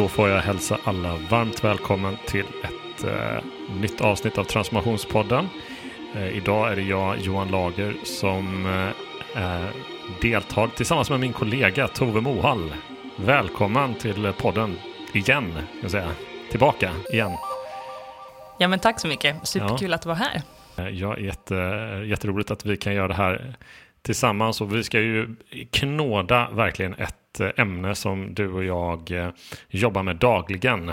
Då får jag hälsa alla varmt välkommen till ett eh, nytt avsnitt av Transformationspodden. Eh, idag är det jag, Johan Lager, som eh, deltar tillsammans med min kollega Tove Mohall. Välkommen till podden igen, kan jag säga. Tillbaka igen. Ja, men tack så mycket. Superkul ja. att vara här. Eh, ja, jätte, jätteroligt att vi kan göra det här tillsammans och vi ska ju knåda verkligen ett eh, ämne som du och jag eh, jobbar med dagligen.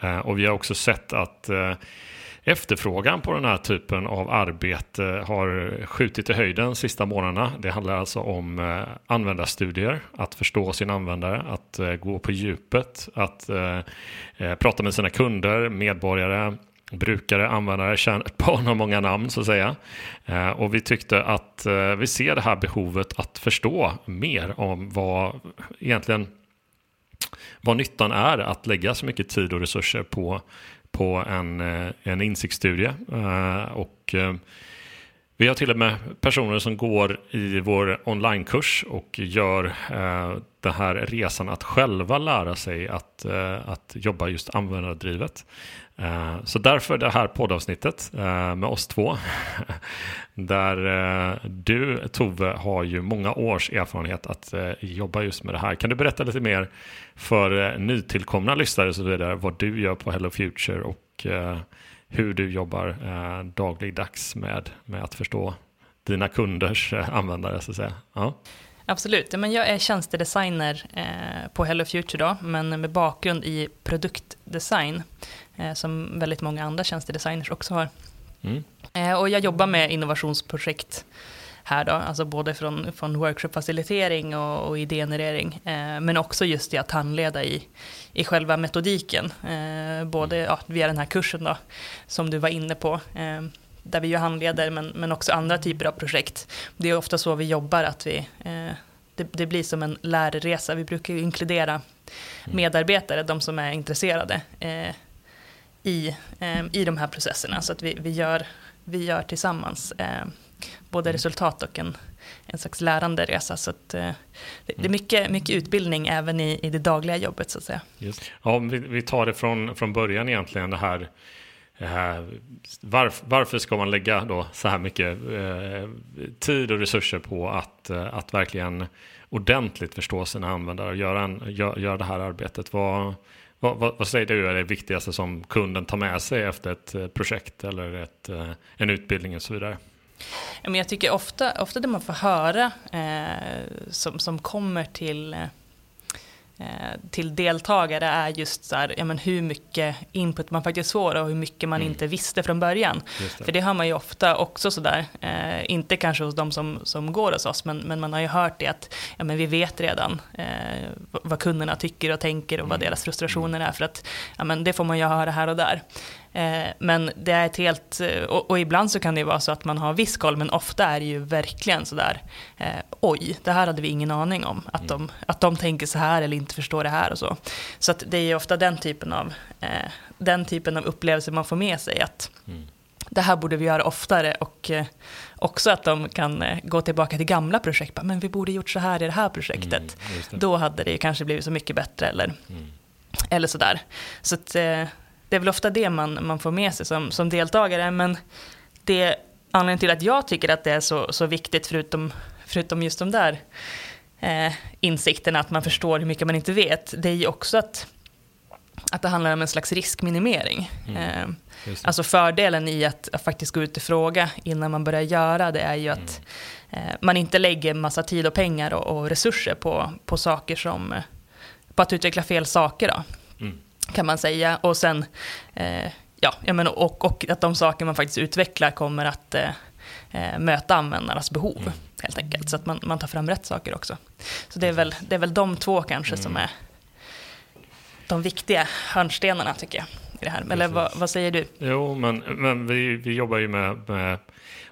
Eh, och vi har också sett att efterfrågan på den här typen av arbete har skjutit i höjden de sista månaderna. Det handlar alltså om användarstudier, att förstå sin användare, att gå på djupet, att prata med sina kunder, medborgare, brukare, användare, barn har många namn så att säga. Eh, och vi tyckte att eh, vi ser det här behovet att förstå mer om vad egentligen vad nyttan är att lägga så mycket tid och resurser på, på en, eh, en insiktsstudie. Och vi har till och med personer som går i vår onlinekurs och gör eh, den här resan att själva lära sig att, eh, att jobba just användardrivet. Eh, så därför det här poddavsnittet eh, med oss två. Där eh, du Tove har ju många års erfarenhet att jobba just med det här. Kan du berätta lite mer för nytillkomna lyssnare och så vidare vad du gör på Hello Future och hur du jobbar dagligdags med, med att förstå dina kunders användare så att säga. Ja. Absolut, men jag är tjänstedesigner eh, på Hello Future då, men med bakgrund i produktdesign, eh, som väldigt många andra tjänstedesigners också har. Mm. Eh, och jag jobbar med innovationsprojekt här då, alltså både från, från workshopfacilitering och, och idégenerering, eh, men också just i att handleda i, i själva metodiken, eh, både ja, via den här kursen då, som du var inne på, eh, där vi ju handleder, men, men också andra typer av projekt. Det är ofta så vi jobbar, att vi, eh, det, det, blir som en lärresa. Vi brukar inkludera mm. medarbetare, de som är intresserade, eh, i, eh, i de här processerna, så att vi, vi, gör, vi gör tillsammans både mm. resultat och en, en slags lärande resa. Så att, eh, det, det, är mm. mycket, mycket utbildning även i, i det dagliga jobbet så att säga. Just. Ja, vi, vi tar det från, från början egentligen det här varför, varför, ska man lägga då så här mycket eh, tid och resurser på att, eh, att verkligen ordentligt förstå sina användare och göra, en, gör, göra det här arbetet? Vad, vad, vad, vad, säger du är det viktigaste som kunden tar med sig efter ett eh, projekt eller ett, eh, en utbildning och så vidare? Jag tycker ofta, ofta det man får höra eh, som, som kommer till Eh, till deltagare är just så här, ja, men hur mycket input man faktiskt får och hur mycket man mm. inte visste från början. Det. För det hör man ju ofta också sådär, eh, inte kanske hos de som, som går hos oss, men, men man har ju hört det att ja, men vi vet redan eh, vad kunderna tycker och tänker och mm. vad deras frustrationer är, för att ja, men det får man ju höra här och där. Eh, men det är ett helt, eh, och, ibland så kan det vara så att man har viss koll, men ofta är det ju verkligen sådär, eh, oj, det här hade vi ingen aning om, att, mm. de, att de tänker så här eller inte förstår det här och så. Så att det är ju ofta den typen av, den typen av upplevelser man får med sig, att mm. det här borde vi göra oftare och också att de kan gå tillbaka till gamla projekt, men vi borde gjort så här i det här projektet. Mm, det. Då hade det kanske blivit så mycket bättre eller, mm. eller sådär. Så att, det är väl ofta det man, man får med sig som, som deltagare. Men det anledningen till att jag tycker att det är så, så viktigt, förutom, förutom just de där eh, insikterna, att man förstår hur mycket man inte vet, det är ju också att, att det handlar om en slags riskminimering. Mm. Eh, alltså fördelen i att, att, faktiskt gå ut och fråga innan man börjar göra det är ju att mm. eh, man inte lägger massa tid och pengar och, och resurser på, på saker som, på att utveckla fel saker. Då. Mm kan man säga. Och sen, eh, ja, jag menar, och, och att de saker man faktiskt utvecklar kommer att eh, eh, möta användarnas behov, mm. helt enkelt. Så att man, man tar fram rätt saker också. Så det är väl, det är väl de två kanske mm. som är de viktiga hörnstenarna, tycker jag. I det här. Eller vad, vad, säger du? Jo, men, men vi, vi jobbar ju med, med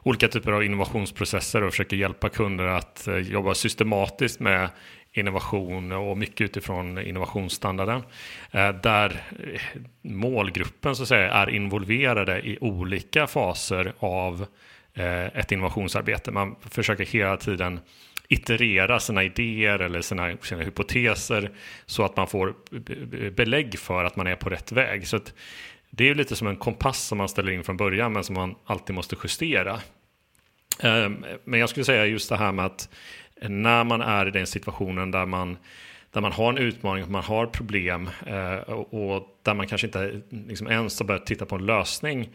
olika typer av innovationsprocesser och försöker hjälpa kunder att eh, jobba systematiskt med innovation och mycket utifrån innovationsstandarden. Eh, där eh, målgruppen så att säga, är involverade i olika faser av eh, ett innovationsarbete. Man försöker hela tiden iterera sina idéer eller sina, sina hypoteser så att man får belägg för att man är på rätt väg. Så det är lite som en kompass som man ställer in från början men som man alltid måste justera. Men jag skulle säga just det här med att när man är i den situationen där man där man har en utmaning, man har problem eh, och, där man kanske inte liksom ens har börjat titta på en lösning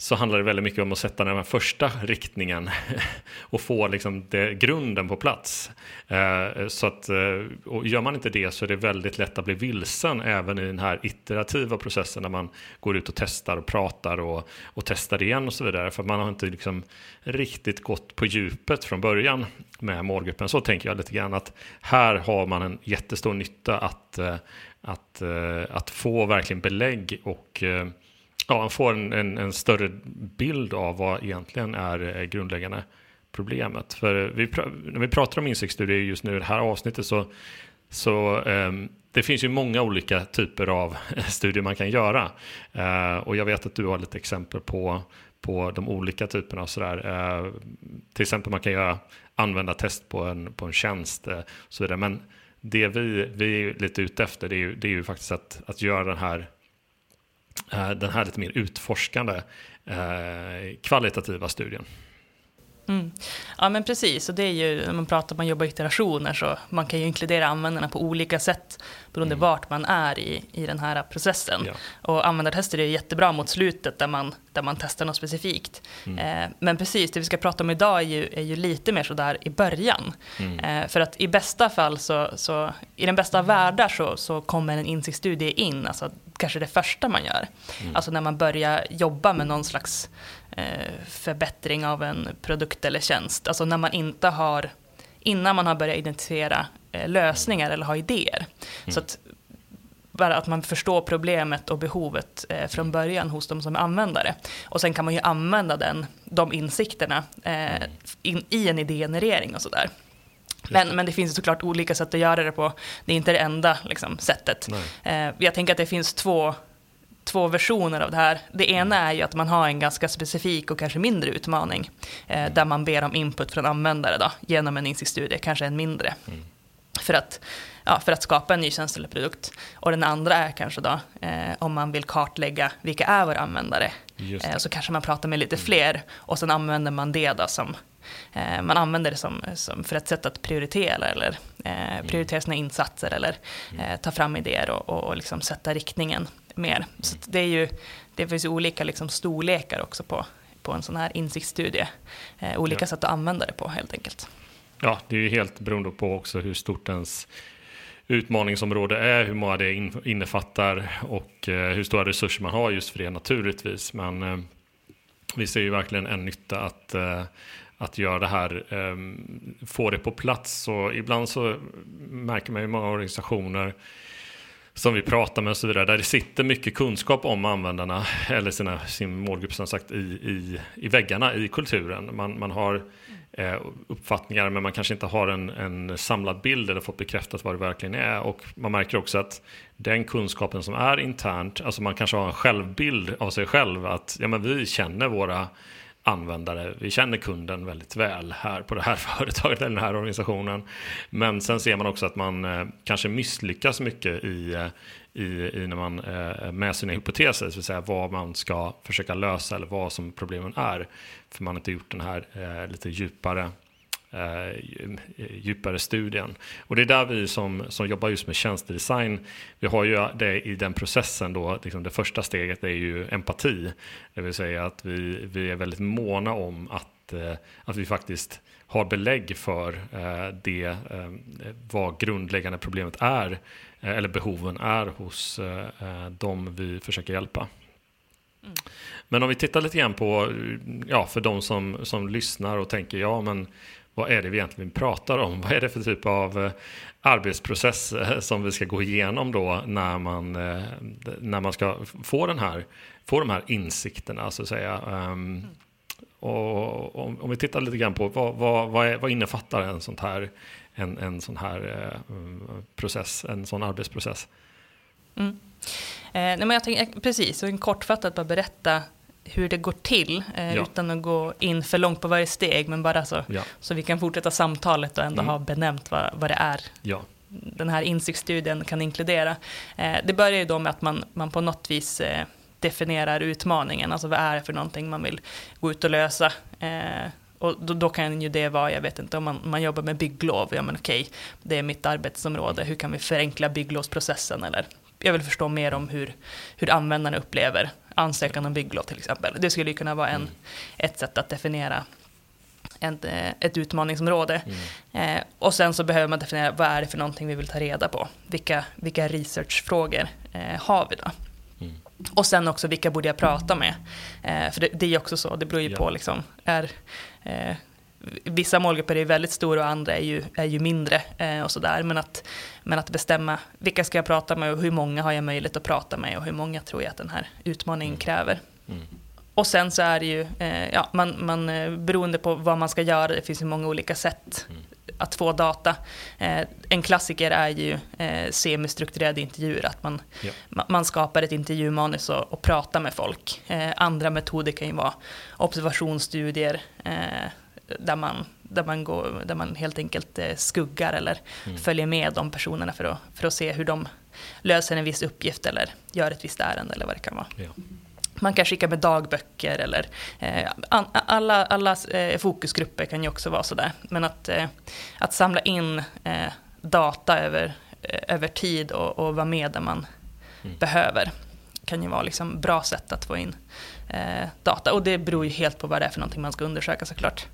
så handlar det väldigt mycket om att sätta den här första riktningen och få liksom det, grunden på plats. Eh, så att, eh, och gör man inte det så är det väldigt lätt att bli vilsen även i den här iterativa processen när man går ut och testar och pratar och, och testar igen och så vidare. För man har inte liksom riktigt gått på djupet från början med målgruppen. Så tänker jag lite grann att här har man en jättestor nytta att, eh, att, eh, att få verkligen belägg och ja, man får en, en, en, större bild av vad egentligen är eh, grundläggande problemet. För eh, vi, när vi pratar om insiktsstudier just nu i det här avsnittet så, så um, det finns ju många olika typer av studier man kan göra. Uh, och jag vet att du har lite exempel på, på de olika typerna. Och sådär. Uh, till exempel man kan göra användartest på en, på en tjänst. Uh, så vidare. Men det vi, vi är lite ute efter det är ju, det är ju faktiskt att, att göra den här Eh, den här lite mer utforskande eh, kvalitativa studien. Mm. Ja men precis, och det är ju när man pratar om man jobbar iterationer så man kan ju inkludera användarna på olika sätt beroende mm. vart man är i, i den här processen. Ja. Och användartester är jättebra mot slutet där man, där man testar något specifikt. Mm. Eh, men precis, det vi ska prata om idag är ju, är ju lite mer sådär i början. Mm. Eh, för att i bästa fall så, så i den bästa av världar så, så kommer en insiktsstudie in, alltså kanske det första man gör. Mm. Alltså när man börjar jobba med någon slags förbättring av en produkt eller tjänst. Alltså när man inte har, innan man har börjat identifiera eh, lösningar eller ha idéer. Mm. Så att bara att man förstår problemet och behovet eh, från början hos de som är användare. Och sen kan man ju använda den, de insikterna eh, mm. in, i en idégenerering och sådär. Men, men det finns såklart olika sätt att göra det på. Det är inte det enda liksom, sättet. Eh, jag tänker att det finns två, två versioner av det här. Det ena är ju att man har en ganska specifik och kanske mindre utmaning. Eh, där man ber om input från användare då, genom en insiktsstudie, kanske en mindre. Mm. För att ja, för att skapa en ny tjänst eller produkt. Och den andra är kanske då eh, om man vill kartlägga vilka är våra användare. Eh, så kanske man pratar med lite mm. fler och sen använder man det då som eh, man använder det som, som, för ett sätt att prioritera eller eh, mm. prioritera sina insatser eller mm. eh, ta fram idéer och, och, och liksom sätta riktningen mer. Så det, är ju, det finns ju olika liksom storlekar också på, på en sån här insiktsstudie. Eh, olika ja. sätt att använda det på helt enkelt. Ja, det är ju helt beroende på också hur stort ens utmaningsområde är, hur många det innefattar och eh, hur stora resurser man har just för det naturligtvis. Men eh, vi ser ju verkligen en nytta att, eh, att göra det här, få det på plats. Så ibland så märker man ju många organisationer som vi pratar med och så vidare, där det sitter mycket kunskap om användarna eller sina, sin målgrupp som sagt i, i, i väggarna i kulturen. Man, man har eh, uppfattningar men man kanske inte har en, en samlad bild eller fått bekräftat vad det verkligen är. Och man märker också att den kunskapen som är internt, alltså man kanske har en självbild av sig själv att ja, men vi känner våra användare. Vi känner kunden väldigt väl här på det här företaget eller den här organisationen. Men sen ser man också att man eh, kanske misslyckas mycket i, eh, i, i, när man eh, med sina hypoteser, det vill säga vad man ska försöka lösa eller vad som problemen är. För man har inte gjort den här lite djupare djupare studien. Och det är där vi som, som jobbar just med tjänstedesign, vi har ju det i den processen då, liksom det första steget är ju empati. Det vill säga att vi, vi är väldigt måna om att, eh, att vi faktiskt har belägg för eh, det, eh, vad grundläggande problemet är, eh, eller behoven är hos eh, de vi försöker hjälpa. Mm. Men om vi tittar lite grann på, ja, för de som, som lyssnar och tänker, ja men vad är det vi egentligen pratar om? Vad är det för typ av eh, arbetsprocess eh, som vi ska gå igenom då när man, eh, när man ska få, den här, få de här insikterna så att säga. Ehm, och om, vi tittar lite grann på vad, vad, vad, är, vad innefattar en, sånt här, en, en sån här process, en sån arbetsprocess? Mm. Eh, nej men jag tänkte, precis, och en kortfattat bara berätta hur det går till, eh, Ja. utan att gå in för långt på varje steg, men bara så, Ja, så vi kan fortsätta samtalet och ändå Mm. ha benämnt vad, vad det är ja, den här insiktsstudien kan inkludera. Eh, det börjar ju då med att man, man på något vis eh, definierar utmaningen, alltså vad är det för någonting man vill gå ut och lösa. Eh, och då, då kan ju det vara, jag vet inte, om man, man jobbar med bygglov, ja men okej, det är mitt arbetsområde, hur kan vi förenkla bygglovsprocessen eller jag vill förstå mer om hur, hur användarna upplever ansökan om bygglov till exempel. Det skulle ju kunna vara en, ett sätt att definiera ett, eh, ett utmaningsområde. mm. Eh, och sen så behöver man definiera vad är det för någonting vi vill ta reda på. Vilka, vilka researchfrågor eh, har vi då? Mm. Och sen också vilka borde jag prata med? Eh, för det, det är också så, det beror ju Ja. på liksom, är, eh, vissa målgrupper är väldigt stora och andra är ju, är ju mindre eh, och sådär. Men att, men att bestämma vilka ska jag prata med och hur många har jag möjlighet att prata med och hur många tror jag att den här utmaningen kräver. Mm. Och sen så är det ju, eh, ja, man, man, eh, beroende på vad man ska göra, det finns ju många olika sätt Mm. att få data. Eh, en klassiker är ju eh, semistrukturerade intervjuer, att man, Ja. ma- man skapar ett intervjumanus och, och pratar med folk. Eh, andra metoder kan ju vara observationsstudier, eh, där, man, där, man går, där man helt enkelt eh, skuggar eller Mm. följer med de personerna för att, för att se hur de löser en viss uppgift eller gör ett visst ärende eller vad det kan vara. Ja. Man kan skicka med dagböcker eller eh, alla, alla eh, fokusgrupper kan ju också vara sådär. Men att, eh, att samla in eh, data över, eh, över tid och, och vara med där man Mm. behöver kan ju vara liksom bra sätt att få in data. Och det beror ju helt på vad det är för någonting man ska undersöka såklart.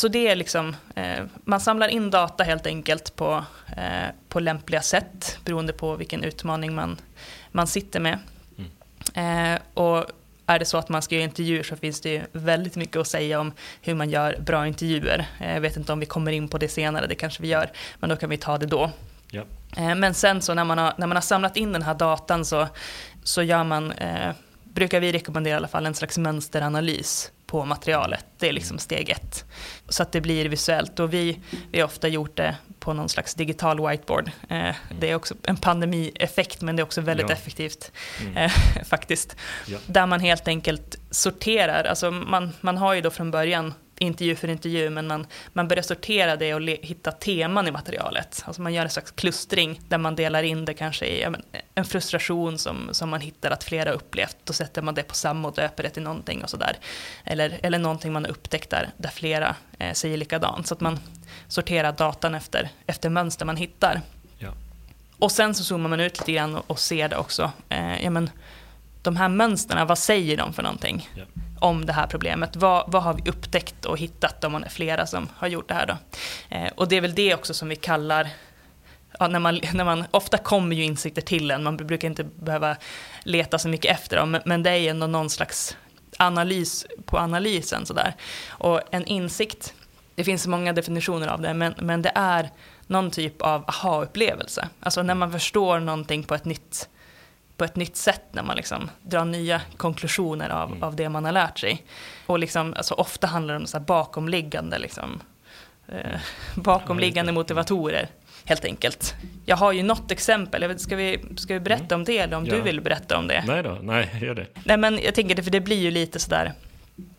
Mm. Så det är liksom, eh, man samlar in data helt enkelt på, eh, på lämpliga sätt beroende på vilken utmaning man, man sitter med. Eh, och är det så att man ska göra intervjuer så finns det ju väldigt mycket att säga om hur man gör bra intervjuer. Eh, jag vet inte om vi kommer in på det senare, det kanske vi gör, men då kan vi ta det då. Ja. Eh, Men sen så när man har, när man har samlat in den här datan så, så gör man, eh, brukar vi rekommendera i alla fall en slags mönsteranalys på materialet. Det är liksom steg ett. Så att det blir visuellt. Och vi, vi har ofta gjort det på någon slags digital whiteboard. Eh, det är också en pandemieffekt men det är också väldigt Ja. effektivt Mm. eh, faktiskt. Ja. Där man helt enkelt sorterar, alltså man, man har ju då från början intervju för intervju, men man, man börjar sortera det och le, hitta teman i materialet. Alltså man gör en slags klustring där man delar in det kanske i men, en frustration som, som man hittar att flera har upplevt. Då sätter man det på samma och döper det till någonting och sådär. Eller, eller någonting man har upptäckt där, där flera eh, säger likadant. Så att man sorterar datan efter, efter mönster man hittar. Ja. Och sen så zoomar man ut lite grann och, och ser det också. Eh, ja, men, de här mönstren, vad säger de för någonting Ja om det här problemet? Vad, vad har vi upptäckt och hittat om man är flera som har gjort det här då? Eh, och det är väl det också som vi kallar Ja, när man, när man, ofta kommer ju insikter till en, man brukar inte behöva leta så mycket efter dem, men, men det är ju ändå någon slags analys på analysen. Sådär. Och en insikt, det finns många definitioner av det, men, men det är någon typ av aha-upplevelse. Alltså när man förstår någonting på ett nytt, på ett nytt sätt, när man liksom drar nya konklusioner av, Mm. av det man har lärt sig. Och liksom, alltså ofta handlar det om så bakomliggande, liksom, eh, bakomliggande motivatorer, helt enkelt. Jag har ju något exempel, vet, ska, vi, ska vi berätta om det, eller om Ja. du vill berätta om det? Nej då, nej, gör det. Nej men jag tänker det, för det blir ju lite sådär,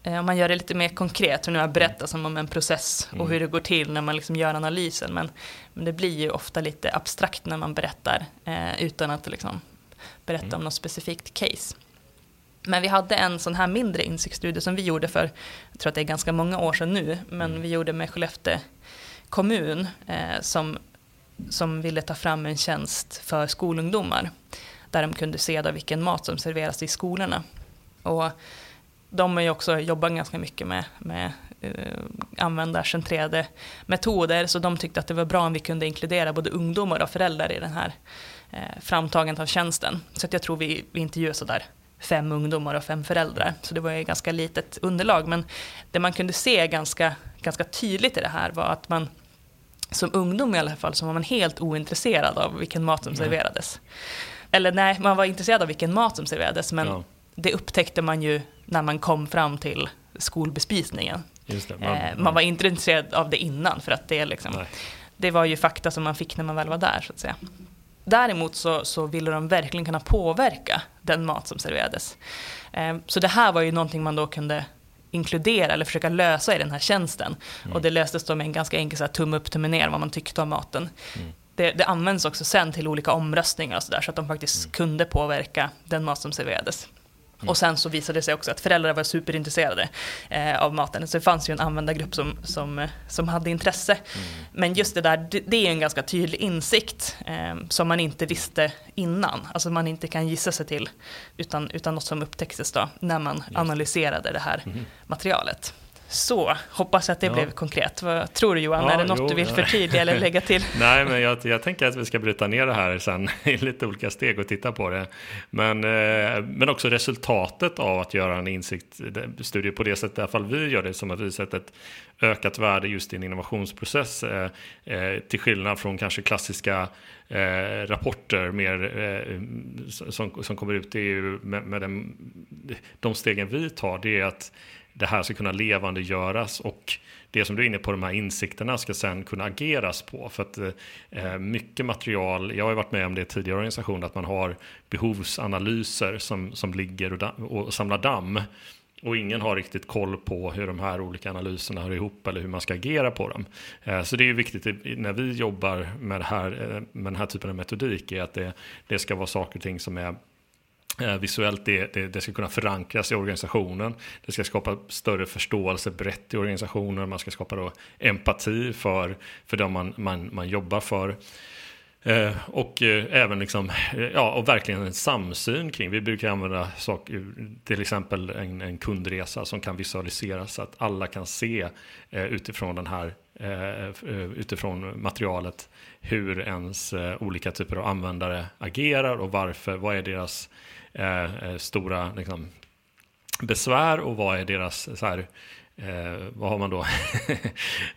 eh, om man gör det lite mer konkret, för nu har jag berättat som om en process och Mm. hur det går till när man liksom gör analysen, men, men det blir ju ofta lite abstrakt när man berättar, eh, utan att liksom berätta Mm. om något specifikt case. Men vi hade en sån här mindre insiktsstudie som vi gjorde för, jag tror att det är ganska många år sedan nu, men Mm. vi gjorde med Skellefteå kommun eh, som, som ville ta fram en tjänst för skolungdomar där de kunde se då vilken mat som serveras i skolorna. Och de har ju också jobbat ganska mycket med, med uh, användarcentrerade metoder, så de tyckte att det var bra om vi kunde inkludera både ungdomar och föräldrar i den här eh, framtagandet av tjänsten. Så att jag tror vi, vi intervjuade sådär fem ungdomar och fem föräldrar, så det var ju ganska litet underlag. Men det man kunde se ganska, ganska tydligt i det här var att man som ungdom i alla fall så var man helt ointresserad av vilken mat som serverades. Eller nej, man var intresserad av vilken mat som serverades, men Ja, det upptäckte man ju när man kom fram till skolbespisningen. det. Man, eh, man var inte intresserad av det innan, för att det, liksom, Nej. det var ju fakta som man fick när man väl var där, så att säga. Däremot så, så ville de verkligen kunna påverka den mat som serverades. Eh, så det här var ju någonting man då kunde inkludera eller försöka lösa i den här tjänsten. Mm. Och det löstes då med en ganska enkel så här, tumme upp, tumme ner vad man tyckte om maten. Mm. Det, det, används också sen till olika omröstningar och så där så att de faktiskt mm. kunde påverka den mat som serverades. Mm. Och sen så visade det sig också att föräldrar var superintresserade eh, av maten. Så det fanns ju en användargrupp som, som, som hade intresse. Mm. Men just det där, det, det är en ganska tydlig insikt eh, som man inte visste innan. Alltså man inte kan gissa sig till, utan, utan något som upptäcktes då när man analyserade det här mm. materialet. Så, hoppas att det ja. blev konkret. Vad tror du Johan? Ja, är det något jo, du vill förtydliga eller lägga till? Nej, men jag, jag, tänker att vi ska bryta ner det här sen i lite olika steg och titta på det. Men, eh, men också resultatet av att göra en insiktsstudie på det sättet, i alla fall vi gör det, som att vi sätter ett ökat värde just i en innovationsprocess. Eh, eh, till skillnad från kanske klassiska eh, rapporter mer, eh, som, som kommer ut. Är ju med, med den, de stegen vi tar, det är att det här ska kunna levandegöras och det som du är inne på, de här insikterna ska sen kunna ageras på. För att eh, mycket material, jag har varit med om det i tidigare organisationer, att man har behovsanalyser som, som ligger och, och samlar damm. Och ingen har riktigt koll på hur de här olika analyserna hör ihop eller hur man ska agera på dem. Eh, så det är viktigt när vi jobbar med, det här, eh, med den här typen av metodik, är att det, det ska vara saker och ting som är Eh, visuellt, det, det, det, ska kunna förankras i organisationen. Det ska skapa större förståelse brett i organisationen. Man ska skapa då empati för, för de man, man, man jobbar för. Eh, och eh, även liksom, eh, ja, och verkligen en samsyn kring. Vi brukar använda saker, eh, till exempel en, en kundresa som kan visualiseras så att alla kan se eh, utifrån den här utifrån materialet hur ens olika typer av användare agerar och varför. Vad är deras Eh, eh, stora liksom, besvär och vad är deras så här, Eh, vad har man då?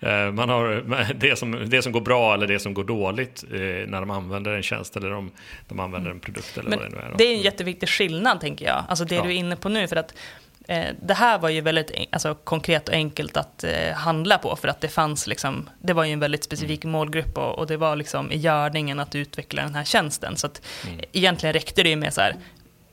eh, man har det som, det som går bra eller det som går dåligt eh, när de använder en tjänst eller de, de använder en produkt. Eller Men vad det nu är. Det är en jätteviktig skillnad tänker jag. Alltså det ja. du är inne på nu. för att eh, det här var ju väldigt alltså, konkret och enkelt att eh, handla på för att det fanns liksom, det var ju en väldigt specifik mm. målgrupp och, och, det var liksom i görningen att utveckla den här tjänsten. Så att mm. egentligen räckte det ju med så här,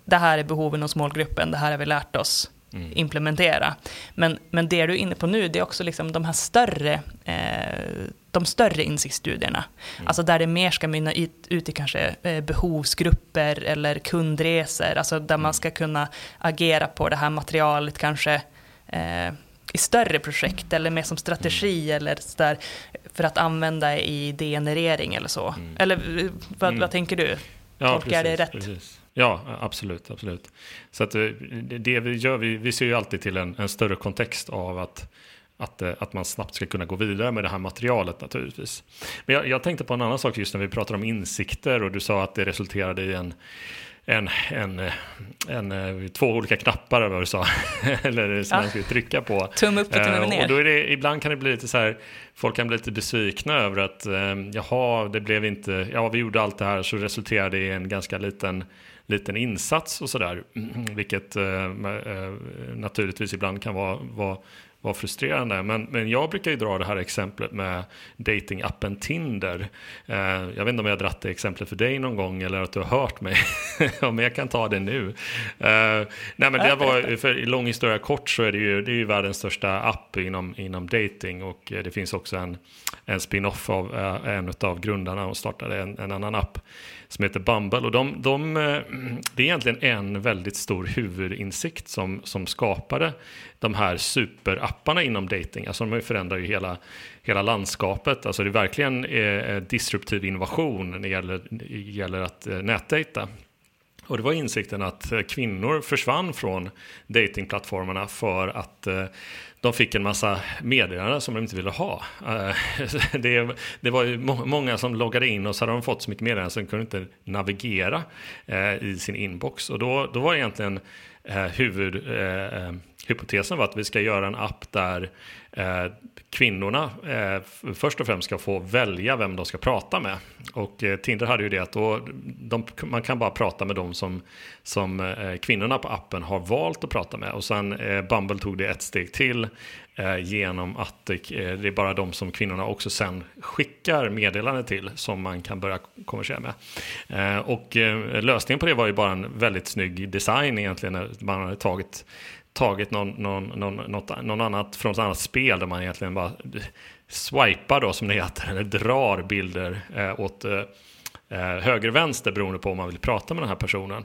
det här är behoven hos målgruppen, det här har vi lärt oss mm. implementera. Men, men det du är inne på nu, det är också liksom de här större, eh, de större insiktsstudierna. Mm. Alltså där det mer ska mynna ut, i kanske eh, behovsgrupper eller kundresor, alltså där mm. man ska kunna agera på det här materialet kanske eh, i större projekt eller mer som strategi mm. eller sådär för att använda i idégenerering eller så. Mm. Eller eh, vad, vad mm. tänker du? Ja, Tolkar jag det rätt? Precis. Ja, absolut. absolut. Så att eh, det vi gör, vi, vi ser ju alltid till en, en större kontext av att, att, eh, att man snabbt ska kunna gå vidare med det här materialet naturligtvis. Men jag, jag tänkte på en annan sak just när vi pratar om insikter och du sa att det resulterade i en en, en, en, en, två olika knappar eller vad du sa, eller som ja. man skulle trycka på. Tumme upp och tumme ner. Och då är det, ibland kan det bli lite så här, folk kan bli lite besvikna över att jaha, det blev inte, ja vi gjorde allt det här så resulterade det i en ganska liten liten insats och sådär. Vilket eh, eh, naturligtvis ibland kan vara, vara, vara frustrerande. Men, men jag brukar ju dra det här exemplet med datingappen Tinder. Eh, jag vet inte om jag har dratt det exemplet för dig någon gång eller att du har hört mig. om jag kan ta det nu. Eh, nej men det var, för i lång historia kort så är det ju, det är ju världens största app inom, inom dating och det finns också en, en spin-off av eh, en av grundarna och startade en, en annan app som heter Bumble. Och de, de, eh, det är egentligen en väldigt stor huvudinsikt som, som skapade de här superapparna inom dating. Alltså de förändrar ju hela, hela landskapet. Alltså det är verkligen eh, eh disruptiv innovation när det gäller, gäller att eh, nätdata. Och det var insikten att eh, kvinnor försvann från datingplattformarna för att eh, de fick en massa meddelanden som de inte ville ha. Eh, det, det var ju många som loggade in och så hade de fått så mycket meddelanden så de kunde inte navigera eh, i sin inbox. Och då, då var egentligen eh, huvudhypotesen var att vi ska göra en app där kvinnorna eh, först och främst ska få välja vem de ska prata med. Och eh, Tinder hade ju det att då, de, man kan bara prata med dem som, som eh, kvinnorna på appen har valt att prata med. Och sen eh, Bumble tog det ett steg till eh, genom att eh, det är bara de som kvinnorna också sen skickar meddelande till som man kan börja konversera med. Eh, och eh, lösningen på det var ju bara en väldigt snygg design egentligen. när Man hade tagit tagit någon, någon, någon, något, någon annat från ett annat spel där man egentligen bara swipar då som det heter, eller drar bilder eh, åt eh, eh, höger och vänster beroende på om man vill prata med den här personen.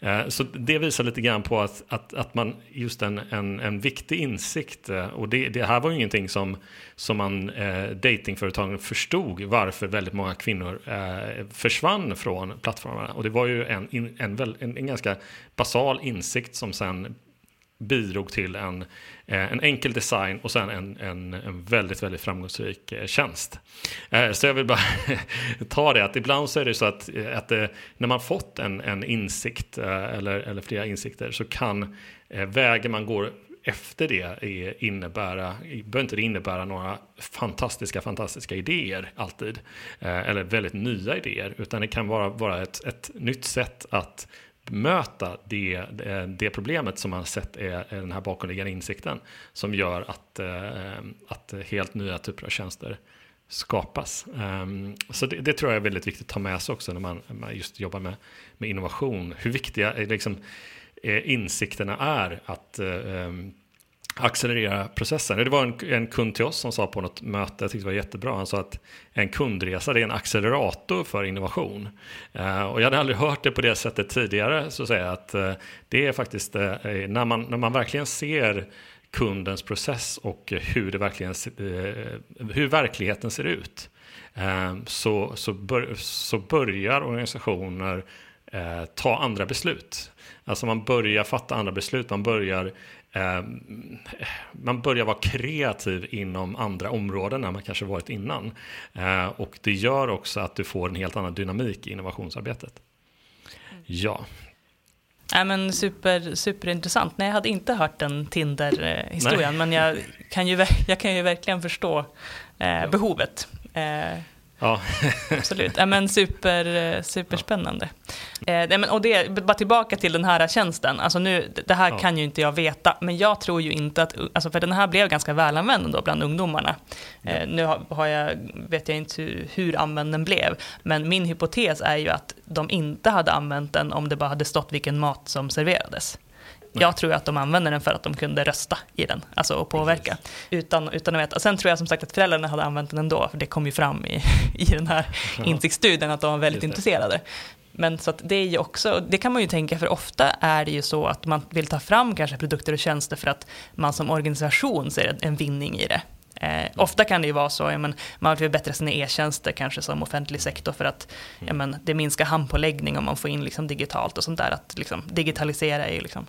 Eh, så det visar lite grann på att, att, att man just en, en, en viktig insikt eh, och det, det här var ju ingenting som, som man eh, datingföretagen förstod varför väldigt många kvinnor eh, försvann från plattformarna och det var ju en, en, en, en ganska basal insikt som sen bidrog till en, eh, en enkel design och sen en, en, en väldigt, väldigt framgångsrik eh, tjänst. Eh, så jag vill bara ta det att ibland så är det så att, att när man fått en, en insikt eller, eller flera insikter så kan vägen man går efter det innebära, behöver inte det innebära några fantastiska, fantastiska idéer alltid. Eller väldigt nya idéer, utan det kan vara, vara ett, ett nytt sätt att bemöta det, eh, det problemet som man sett är, den här bakomliggande insikten som gör att, eh, att helt nya typer av tjänster skapas. Ehm, så det, det, tror jag är väldigt viktigt att ta med sig också när man, just jobbar med, med innovation. Hur viktiga eh, liksom, insikterna är att ehm, accelerera processen. Det var en, en, kund till oss som sa på något möte, jag tyckte det var jättebra, han sa att en kundresa är en accelerator för innovation. Eh, och jag hade aldrig hört det på det sättet tidigare, så att säga, att eh, det är faktiskt eh, när, man, när man verkligen ser kundens process och hur, det verkligen, eh, hur verkligheten ser ut, eh, så, så, bör, så börjar organisationer eh, ta andra beslut. Alltså man börjar fatta andra beslut, man börjar eh, man börjar vara kreativ inom andra områden än man kanske varit innan. Eh, och det gör också att du får en helt annan dynamik i innovationsarbetet. Ja. Ja, men super, superintressant. Nej, jag hade inte hört den Tinder-historien, men jag kan, ju, jag kan ju verkligen förstå eh, behovet. Eh, Ja. Absolut, ja, men super, superspännande. Ja. Eh, men, och det, bara tillbaka till den här tjänsten, alltså nu, det här ja. kan ju inte jag veta, men jag tror ju inte att, alltså för den här blev ganska välanvänd då bland ungdomarna. Eh, nu har jag, vet jag inte hur, hur använd den blev, men min hypotes är ju att de inte hade använt den om det bara hade stått vilken mat som serverades. Jag tror att de använde den för att de kunde rösta i den, alltså och påverka. Utan, utan att veta. Sen tror jag som sagt att föräldrarna hade använt den ändå, för det kom ju fram i, i den här ja. insiktsstudien att de var väldigt intresserade. Men så det är ju också, det kan man ju tänka, för ofta är det ju så att man vill ta fram kanske produkter och tjänster för att man som organisation ser en vinning i det. Eh, ofta kan det ju vara så, ja, men, man vill förbättra sina e-tjänster kanske som offentlig sektor för att ja, men, det minskar handpåläggning om man får in liksom, digitalt och sånt där. Att liksom, digitalisera är ju liksom,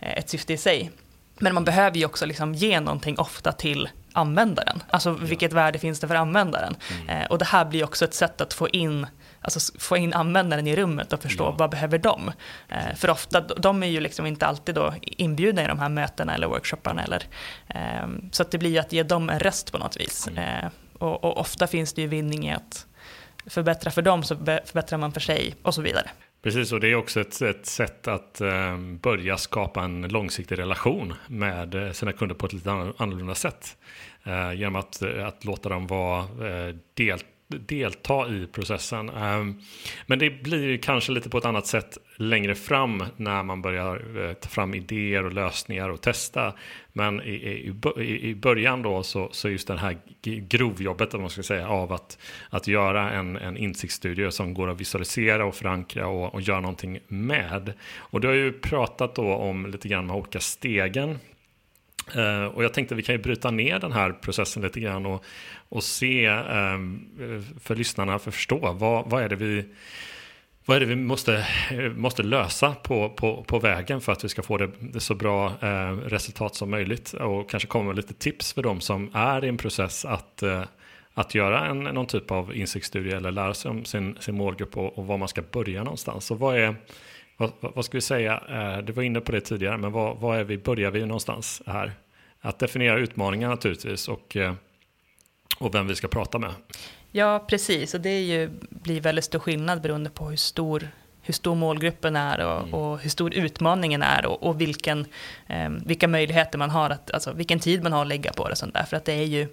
eh, ett syfte i sig. Men man behöver ju också liksom, ge någonting ofta till användaren. Alltså vilket värde finns det för användaren? Mm. Eh, och det här blir också ett sätt att få in alltså få in användaren i rummet och förstå ja. vad behöver de. Eh, för ofta, de är ju liksom inte alltid då inbjudna i de här mötena eller workshopparna. Eller, eh, så att det blir att ge dem en röst på något vis. Mm. Eh, och, och, ofta finns det ju vinning i att förbättra för dem så förbättrar man för sig och så vidare. Precis, och det är också ett, ett sätt att eh, börja skapa en långsiktig relation med eh, sina kunder på ett lite annorlunda sätt. Eh, genom att, att låta dem vara eh, del, delta i processen. Ehm, men det blir kanske lite på ett annat sätt längre fram när man börjar eh, ta fram idéer och lösningar och testa. Men i, i början då så, så just det här grovjobbet om man ska säga, av att, att göra en, en insiktsstudie som går att visualisera och förankra och, och göra någonting med. Och du har ju pratat då om lite grann de olika stegen Uh, och jag tänkte att vi kan ju bryta ner den här processen lite grann och, och se um, för lyssnarna för att förstå vad, vad är det vi vad är det vi måste, måste lösa på, på, på vägen för att vi ska få det, det så bra uh, resultat som möjligt och kanske komma med lite tips för de som är i en process att, uh, att göra en, någon typ av insiktsstudie eller lära sig om sin, sin målgrupp och, och var man ska börja någonstans. Så vad är, vad, vad, ska vi säga? Du var inne på det tidigare, men vad, vad är vi, börjar vi någonstans här? Att definiera utmaningar naturligtvis och, och vem vi ska prata med. Ja, precis. Och det är ju, blir väldigt stor skillnad beroende på hur stor hur stor målgruppen är och, mm. och hur stor utmaningen är och, och vilken, eh, vilka möjligheter man har, att, alltså vilken tid man har att lägga på det. Sånt där. För att det är ju,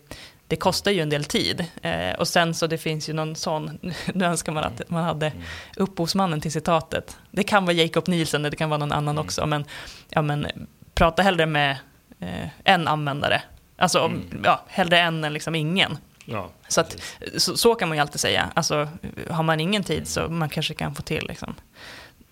det kostar ju en del tid. Eh, och sen så det finns ju någon sån, nu önskar man att man hade mm. upphovsmannen till citatet. Det kan vara Jacob Nielsen, det kan vara någon annan mm. också, men, ja, men prata hellre med eh, en användare. Alltså mm. ja, hellre en än liksom ingen. Ja, så, att, så, så, kan man ju alltid säga. Alltså, har man ingen tid så man kanske kan få till liksom.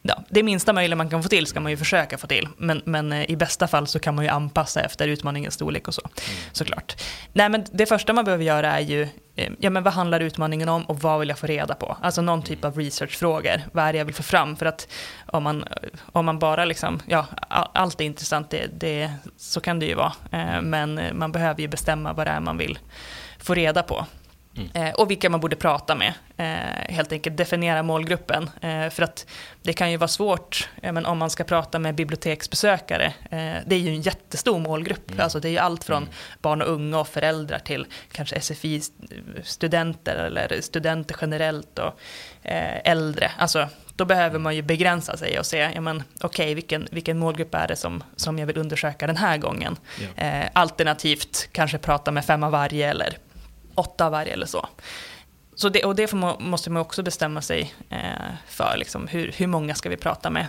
Ja, det minsta möjliga man kan få till ska man ju försöka få till. Men, men eh, i bästa fall så kan man ju anpassa efter utmaningens storlek och så. Mm. Såklart. Nej, men det första man behöver göra är ju, eh, ja men vad handlar utmaningen om och vad vill jag få reda på? Alltså någon typ av researchfrågor. Vad är det jag vill få fram? För att om man, om man bara liksom, ja, allt är intressant, det, det, så kan det ju vara. Eh, men man behöver ju bestämma vad det är man vill få reda på. Mm. Eh, och vilka man borde prata med. Eh, helt enkelt definiera målgruppen. Eh, för att det kan ju vara svårt men om man ska prata med biblioteksbesökare. Det är ju en jättestor målgrupp. Mm. Alltså det är ju allt från mm. barn och unga och föräldrar till kanske SFI-studenter eller studenter generellt och äldre. Alltså då behöver man ju begränsa sig och se, ja okej, okay, vilken, vilken målgrupp är det som, som jag vill undersöka den här gången? Eh, alternativt kanske prata med fem av varje eller åtta av varje eller så. så det, och det måste man också bestämma sig eh, för, liksom, hur, hur många ska vi prata med?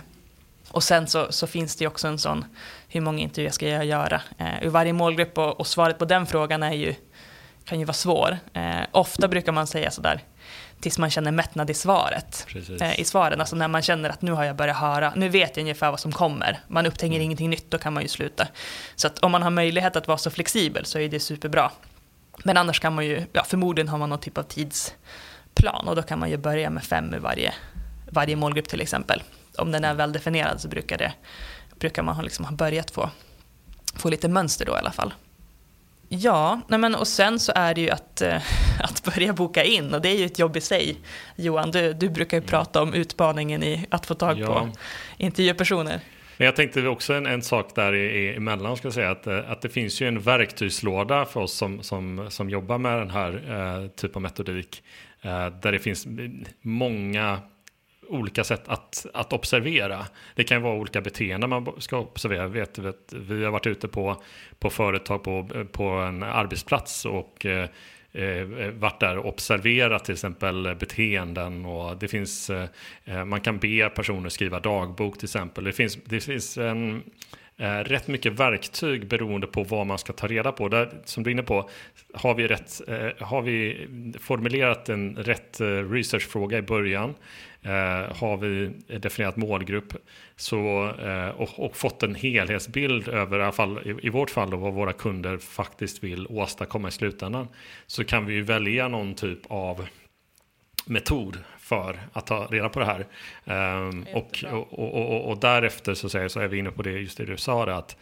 Och sen så, så, finns det ju också en sån, hur många intervjuer ska jag göra? Eh, ur varje målgrupp och, och, svaret på den frågan är ju, kan ju vara svår. Eh, ofta brukar man säga sådär, tills man känner mättnad i svaret. Eh, I svaren, alltså när man känner att nu har jag börjat höra, nu vet jag ungefär vad som kommer. Man upptäcker mm. ingenting nytt, då kan man ju sluta. Så att om man har möjlighet att vara så flexibel så är det superbra. Men annars kan man ju, ja, förmodligen har man någon typ av tidsplan och då kan man ju börja med fem i varje, varje målgrupp till exempel. Om den är väl definierad så brukar, det, brukar man liksom ha börjat få, få lite mönster då i alla fall. Ja, men, och sen så är det ju att, äh, att börja boka in och det är ju ett jobb i sig. Johan, du, du brukar ju prata om utmaningen i att få tag ja. på intervjupersoner. Men jag tänkte också en, en sak där emellan, ska jag säga, att, eh, att det finns ju en verktygslåda för oss som, som, som jobbar med den här eh, typen av metodik, eh, där det finns många olika sätt att, att observera. Det kan vara olika beteenden man ska observera. Vet, vet, vi har varit ute på, på företag på, på en arbetsplats och eh, Eh, eh, varit där och observerat till exempel beteenden och det finns, eh, eh, man kan be personer skriva dagbok till exempel. Det finns, det finns en, eh, Eh, rätt mycket verktyg beroende på vad man ska ta reda på. Där, som du är inne på, har vi, rätt, eh, har vi formulerat en rätt eh, researchfråga i början? Eh, har vi definierat målgrupp? Så, eh, och, och, fått en helhetsbild över, i alla fall i, i vårt fall, då, vad våra kunder faktiskt vill åstadkomma i slutändan, så kan vi välja någon typ av metod för att ta reda på det här. Um, och, och, och, och, därefter så, säger, så är vi inne på det, just det du sa, det, att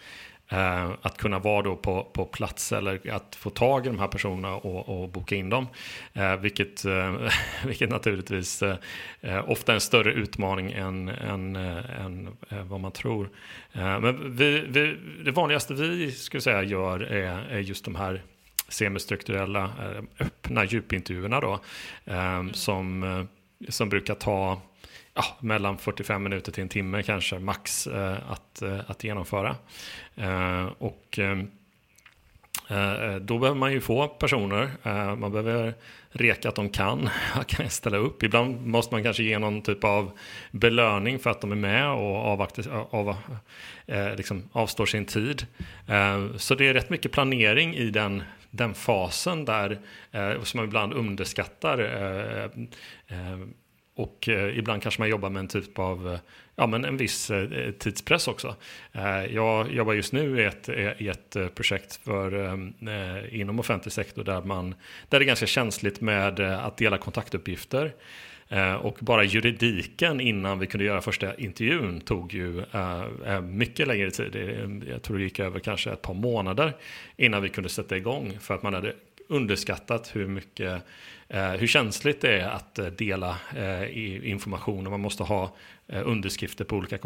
Eh, att kunna vara då på, på plats eller att få tag i de här personerna och, och boka in dem. Eh, vilket, eh, vilket naturligtvis ofta är en större utmaning än, än, än vad man tror. men vi, vi, det vanligaste vi skulle säga gör är, är just de här semistrukturella öppna djupintervjuerna då, mm. som, som brukar ta ja, mellan 45 minuter till en timme kanske max eh, att, eh, att genomföra. Eh, och eh, eh, då behöver man ju få personer, eh, man behöver reka att de kan, kan ställa upp. Ibland måste man kanske ge någon typ av belöning för att de är med och avvaktar, av, liksom avstår sin tid. Så det är rätt mycket planering i den, den fasen där, eh, som man ibland underskattar eh, eh, och eh, ibland kanske man jobbar med en typ av, ja men en viss eh, tidspress också. Eh, jag jobbar just nu i ett, i ett projekt för, eh, inom offentlig sektor där, man, där det är ganska känsligt med att dela kontaktuppgifter. Eh, och bara juridiken innan vi kunde göra första intervjun tog ju eh, eh, mycket längre tid. Jag tror det gick över kanske ett par månader innan vi kunde sätta igång för att man hade underskattat hur mycket hur känsligt det är att dela information och man måste ha underskrifter på olika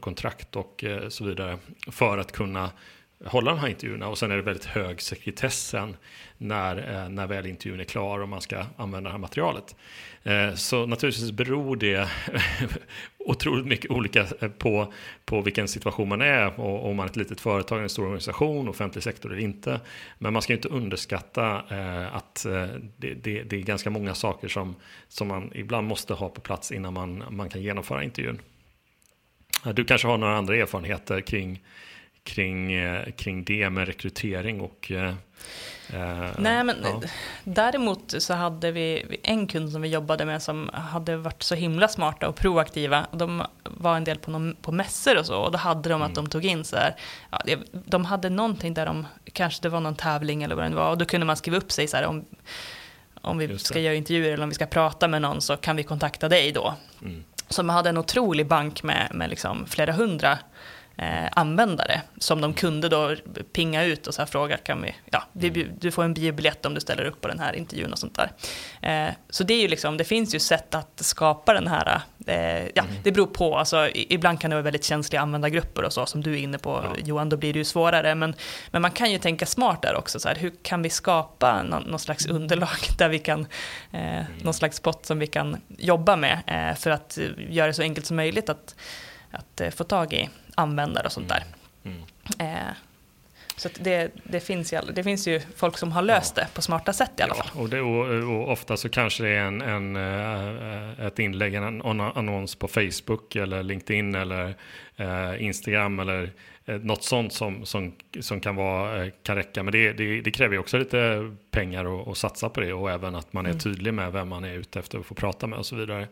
kontrakt och så vidare för att kunna hålla de här intervjuerna och sen är det väldigt hög sekretess sen när, eh, när väl intervjun är klar och man ska använda det här materialet. Eh, så naturligtvis beror det otroligt mycket olika eh, på, på vilken situation man är och om man är ett litet företag, en stor organisation, offentlig sektor eller inte. Men man ska inte underskatta att det, det, det, är ganska många saker som, som man ibland måste ha på plats innan man, man kan genomföra intervjun. Du kanske har några andra erfarenheter kring, kring, eh, kring det med rekrytering och eh, Eh, Nej, men ja. däremot så hade vi en kund som vi jobbade med som hade varit så himla smarta och proaktiva. De var en del på, någon, på mässor och så och då hade de mm. att de tog in så här, ja, de hade någonting där de, kanske det var någon tävling eller vad det var och då kunde man skriva upp sig så här om, om vi ska göra intervjuer eller om vi ska prata med någon så kan vi kontakta dig då. Mm. Så man hade en otrolig bank med, med liksom flera hundra eh, användare som de kunde då pinga ut och så här fråga, kan vi, ja, mm. du får en biobiljett om du ställer upp på den här intervjun och sånt där. Eh, så det är ju liksom, det finns ju sätt att skapa den här, eh, ja, mm. det beror på, alltså, ibland kan det vara väldigt känsliga användargrupper och så som du är inne på ja. Johan, då blir det ju svårare, men, men man kan ju tänka smart där också, så här, hur kan vi skapa någon, någon slags underlag där vi kan, eh, mm. någon slags pott som vi kan jobba med eh, för att göra det så enkelt som möjligt att, att eh, få tag i användare och sånt där. Mm. Mm. Eh, så det, det, finns ju, det finns ju folk som har löst ja. det på smarta sätt i alla fall. och, det, och, och, ofta så kanske det är en, en, eh, ett inlägg, en annons på Facebook eller LinkedIn eller eh, Instagram eller något sånt som, som, som kan, vara, kan räcka. Men det, det, det kräver ju också lite pengar att satsa på det och även att man är mm. tydlig med vem man är ute efter att få prata med och så vidare.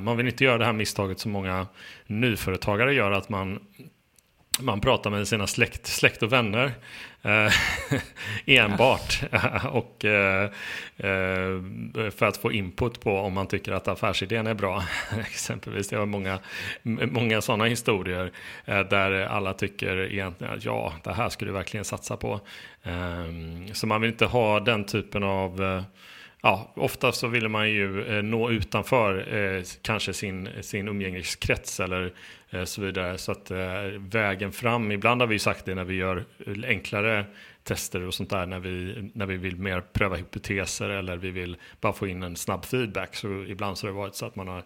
man vill inte göra det här misstaget som många nyföretagare gör, att man man pratar med sina släkt, släkt och vänner eh, Eh, enbart. och eh, eh, för att få input på om man tycker att affärsidén är bra. Exempelvis, det har många, många sådana historier eh, där alla tycker egentligen att ja, det här skulle du verkligen satsa på. Ehm, så man vill inte ha den typen av eh, Ja, ofta så vill man ju eh, nå utanför eh, kanske sin, sin umgängeskrets eller Eh, så vidare. Så att eh, vägen fram, ibland har vi sagt det när vi gör enklare tester och sånt där, när vi, när vi vill mer pröva hypoteser eller vi vill bara få in en snabb feedback. Så ibland så har det varit så att man har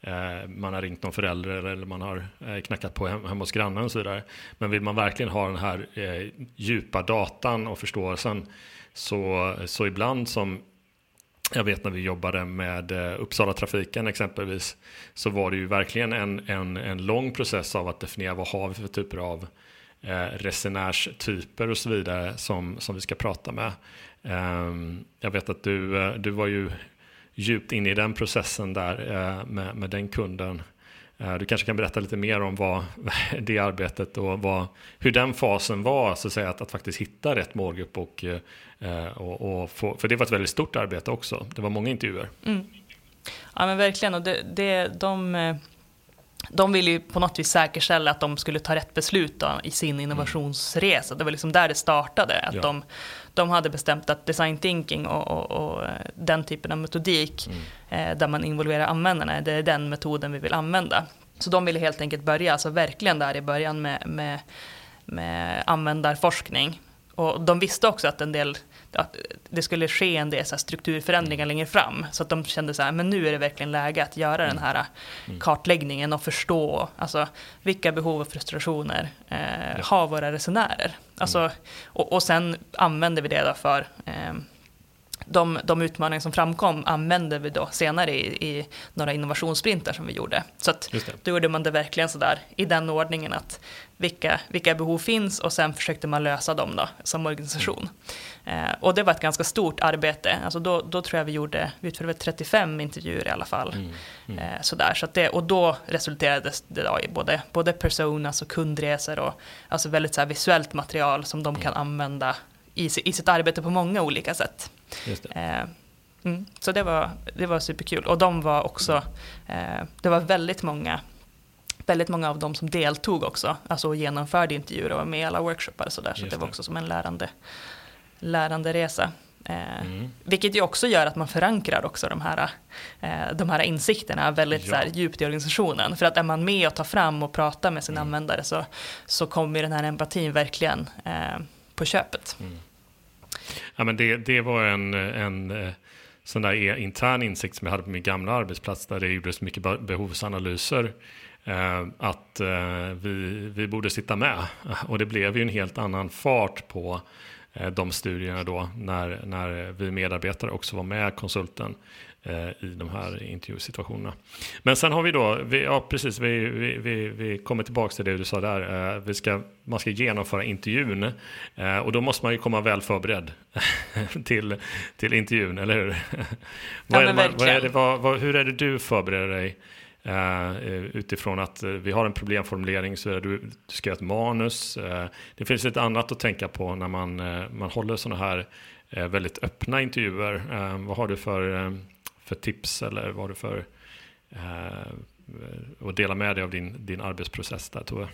eh, man har ringt någon förälder eller man har eh, knackat på hem, hemma hos grannen och så vidare. Men vill man verkligen ha den här eh, djupa datan och förståelsen så, så ibland som jag vet när vi jobbade med eh, Uppsala trafiken exempelvis så var det ju verkligen en, en, en lång process av att definiera vad har vi för typer av eh, resenärstyper och så vidare som, som vi ska prata med. Eh, jag vet att du, eh, du var ju djupt inne i den processen där eh, med, med den kunden. Eh, du kanske kan berätta lite mer om vad det arbetet och vad, hur den fasen var, så att, säga, att, att faktiskt hitta rätt målgrupp och Eh, och, och få, för det var ett väldigt stort arbete också. Det var många intervjuer. Mm. Ja men verkligen. Och det, det, de, eh, de ville ju på något vis säkerställa att de skulle ta rätt beslut då, i sin innovationsresa. Det var liksom där det startade. Att ja. de, de hade bestämt att design thinking och, och, och eh, den typen av metodik mm. eh, där man involverar användarna, det är den metoden vi vill använda. Så de ville helt enkelt börja, alltså verkligen där i början med, med, med användarforskning. Och de visste också att en del att det skulle ske en del så strukturförändringar längre fram. Så att de kände så här, men nu är det verkligen läge att göra den här mm. kartläggningen och förstå alltså, vilka behov och frustrationer eh, har våra resenärer. Alltså, och, och sen använder vi det för eh, de, de utmaningar som framkom använde vi då senare i, i några innovationssprintar som vi gjorde. Så att då gjorde man det verkligen sådär i den ordningen att vilka, vilka behov finns och sen försökte man lösa dem då som organisation. Mm. Eh, och det var ett ganska stort arbete. Alltså då, då tror jag vi gjorde, vi utförde 35 intervjuer i alla fall. Mm. Mm. Eh, sådär. Så det, och då resulterade det då i både, både personas och kundresor och alltså väldigt så visuellt material som de kan använda i, i sitt arbete på många olika sätt. Eh, mm, så det var, det var superkul. Och de var också, eh, det var väldigt många väldigt många av dem som deltog också, alltså genomförde intervjuer och var med i alla workshoppar och sådär, så, så det var också som en lärande, lärande resa. Eh, mm. Vilket ju också gör att man förankrar också de här, eh, de här insikterna väldigt ja. så här, djupt i organisationen. För att är man med och tar fram och pratar med sina mm. användare så, så kommer den här empatin verkligen eh, på köpet. Mm. Ja, men det, det var en, en sån där intern insikt som jag hade på min gamla arbetsplats där det gjordes mycket behovsanalyser. Eh, att eh, vi, vi borde sitta med. Och det blev ju en helt annan fart på de studierna då när, när vi medarbetare också var med konsulten Eh, i de här intervjusituationerna. Men sen har vi då, vi, ja precis, vi, vi, vi, vi kommer tillbaka till det du sa där. Eh, vi ska, man ska genomföra intervjun eh, och då måste man ju komma väl förberedd till, till intervjun, eller hur? vad är man, vad är det, vad, hur är det du förbereder dig? Uh, utifrån att uh, vi har en problemformulering så är du, du ska göra ett manus. Uh, det finns lite annat att tänka på när man, man håller sådana här väldigt öppna intervjuer. vad har du för för tips eller vad du för att dela med dig av din, din arbetsprocess där Tove?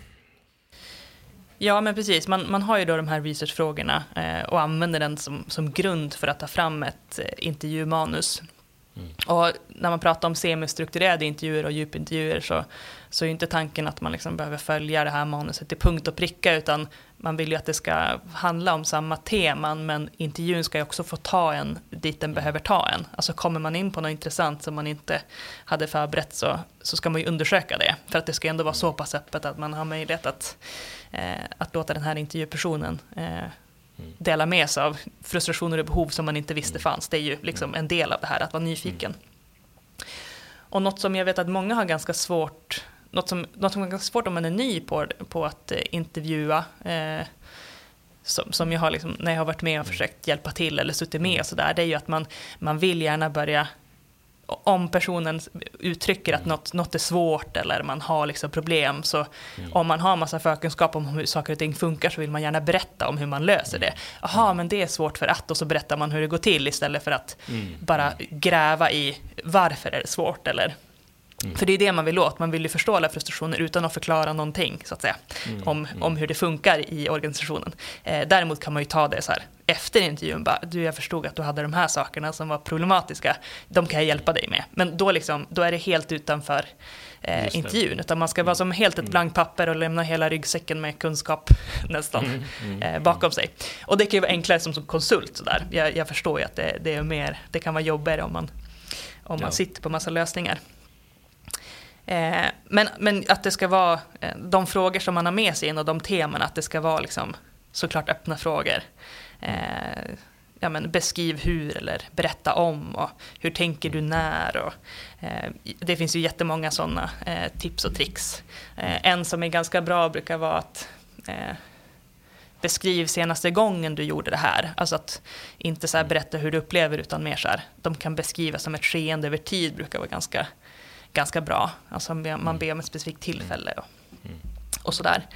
Ja, men precis. Man, man har ju då de här researchfrågorna eh, och använder den som, som grund för att ta fram ett eh, intervjumanus. Mm. Och när man pratar om semistrukturerade intervjuer och djupintervjuer så, så är inte tanken att man liksom behöver följa det här manuset till punkt och pricka utan man vill ju att det ska handla om samma teman men intervjun ska ju också få ta en dit den behöver ta en. Alltså kommer man in på något intressant som man inte hade förberett så, så ska man ju undersöka det. För att det ska ändå vara så pass öppet att man har möjlighet att, eh, att låta den här intervjupersonen eh, dela med sig av frustrationer och behov som man inte visste fanns. Det är ju liksom en del av det här, att vara nyfiken. Och något som jag vet att många har ganska svårt något som, något som är ganska svårt om man är ny på, på att eh, intervjua, eh, som, som jag har liksom, när jag har varit med och försökt hjälpa till eller suttit med och sådär, det är ju att man, man vill gärna börja om personen uttrycker att något, något är svårt eller man har liksom problem, så mm. om man har massa förkunskap om hur saker och ting funkar så vill man gärna berätta om hur man löser det. Jaha, mm. men det är svårt för att, och så berättar man hur det går till istället för att mm. bara gräva i varför är det svårt eller Mm. För det är det man vill åt, man vill ju förstå alla frustrationer utan att förklara någonting så att säga, mm. Om, mm. om hur det funkar i organisationen. Eh, däremot kan man ju ta det så här efter intervjun, bara, du jag förstod att du hade de här sakerna som var problematiska, de kan jag hjälpa dig med. Men då, liksom, då är det helt utanför eh, intervjun, utan man ska vara som helt ett mm. blankt papper och lämna hela ryggsäcken med kunskap nästan mm. Mm. eh, bakom sig. Och det kan ju vara enklare som, som konsult sådär. Jag, jag förstår ju att det, det, är mer, det kan vara jobbigare om man, om man sitter på massa lösningar. Eh, men, men att det ska vara eh, de frågor som man har med sig in och de teman, att det ska vara liksom, såklart öppna frågor. Eh, ja, men beskriv hur eller berätta om och hur tänker du när. Och, eh, det finns ju jättemånga sådana eh, tips och tricks. Eh, en som är ganska bra brukar vara att eh, beskriv senaste gången du gjorde det här. Alltså att inte så berätta hur du upplever utan mer så här, de kan beskriva som ett skeende över tid brukar vara ganska ganska bra. Alltså man ber om ett specifikt tillfälle och, mm. och sådär.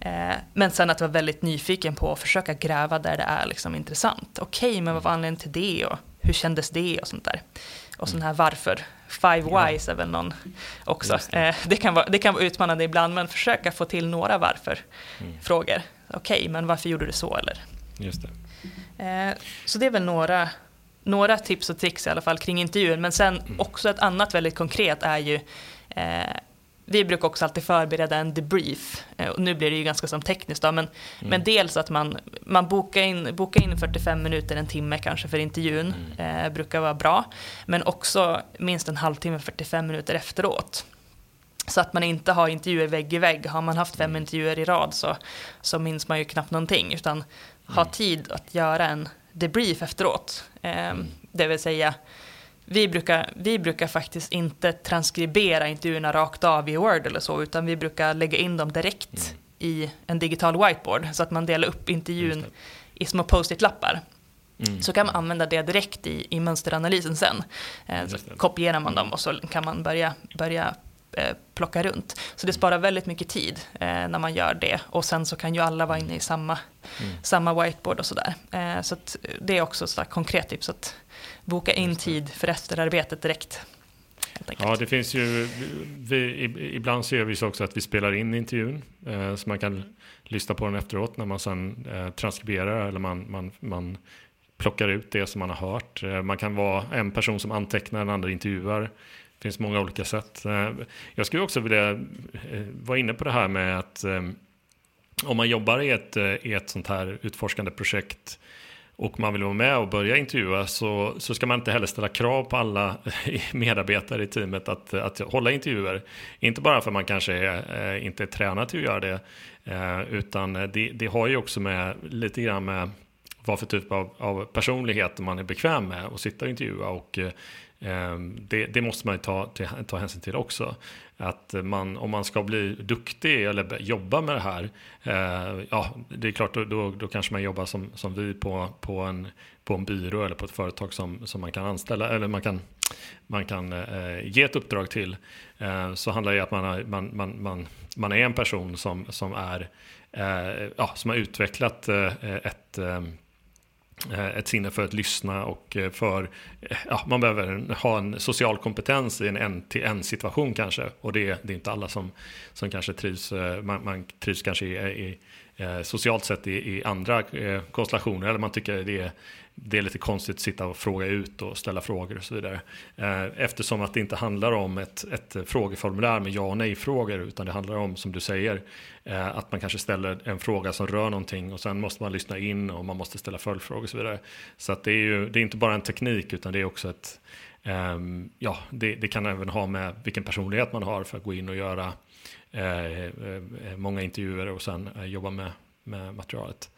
Eh, men sen att vara väldigt nyfiken på att försöka gräva där det är liksom intressant. Okej, okay, men vad var anledningen till det och hur kändes det och sånt där. Och sån här varför. Five whys är väl någon också. Det. Eh, det. kan vara, det kan vara utmanande ibland, men försöka få till några varför-frågor. Mm. Okej, okay, men varför gjorde du så? Eller? Just det. Eh, så det är väl några några tips och tricks i alla fall kring intervjun. Men sen mm. också ett annat väldigt konkret är ju vi brukar också alltid förbereda en debrief. Eh, och nu blir det ju ganska som tekniskt då, men, mm. men dels att man, man bokar, in, bokar in 45 minuter, en timme kanske för intervjun, mm. eh, brukar vara bra. Men också minst en halvtimme, 45 minuter efteråt. Så att man inte har intervjuer vägg i vägg. Har man haft fem mm. intervjuer i rad så, så minns man ju knappt någonting. Utan ha mm. tid att göra en debrief efteråt. Eh. Det vill säga, vi brukar, vi brukar faktiskt inte transkribera intervjuerna rakt av i Word eller så, utan vi brukar lägga in dem direkt mm. i en digital whiteboard, så att man delar upp intervjun i små post-it-lappar. Mm. Så kan man använda det direkt i, i mönsteranalysen sen. Eh, så kopierar man dem mm. och så kan man börja, börja plocka runt. Så det sparar väldigt mycket tid eh, när man gör det. Och sen så kan ju alla vara inne i samma, mm. samma whiteboard och sådär. Eh, så det är också ett konkret tips att boka in tid för efterarbetet direkt. Ja, det finns ju, vi, ibland så gör vi så också att vi spelar in intervjun eh, så man kan lyssna på den efteråt när man sen eh, transkriberar eller man, man, man plockar ut det som man har hört. Eh, man kan vara en person som antecknar, en andra intervjuar. Det finns många olika sätt. Eh, jag skulle också vilja eh, vara inne på det här med att eh, om man jobbar i ett, i ett sånt här utforskande projekt och man vill vara med och börja intervjua så, så ska man inte heller ställa krav på alla medarbetare i teamet att, att hålla intervjuer. Inte bara för att man kanske är, inte är tränad till att göra det, utan det, det har ju också med lite grann med vad för typ av, av personlighet man är bekväm med att sitta och intervjua. Och, Ehm, det, det, måste man ju ta, ta hänsyn till också. Att man, om man ska bli duktig eller jobba med det här, eh, ja, det är klart, då, då, då, kanske man jobbar som, som vi på, på, en, på en byrå eller på ett företag som, som man kan anställa, eller man kan, man kan eh, ge ett uppdrag till. Eh, så handlar det om att man, har, man, man, man, man är en person som, som, är, eh, ja, som har utvecklat eh, ett eh, Eh, ett sinne för att lyssna och eh, för, eh, ja, man behöver ha en social kompetens i en en-till-en situation kanske. Och det, det är inte alla som, som kanske trivs, man, man trivs kanske i, i Eh, socialt sett i, i andra eh, konstellationer, eller man tycker det är det är lite konstigt att sitta och fråga ut och ställa frågor och så vidare. Eh, eftersom att det inte handlar om ett, ett frågeformulär med ja och nej-frågor utan det handlar om, som du säger, eh, att man kanske ställer en fråga som rör någonting och sen måste man lyssna in och man måste ställa följdfrågor och så vidare. Så att det är ju det är inte bara en teknik utan det är också ett, ehm, ja, det, det kan även ha med vilken personlighet man har för att gå in och göra Eh, eh, eh, många intervjuer och sen jobba med, med materialet.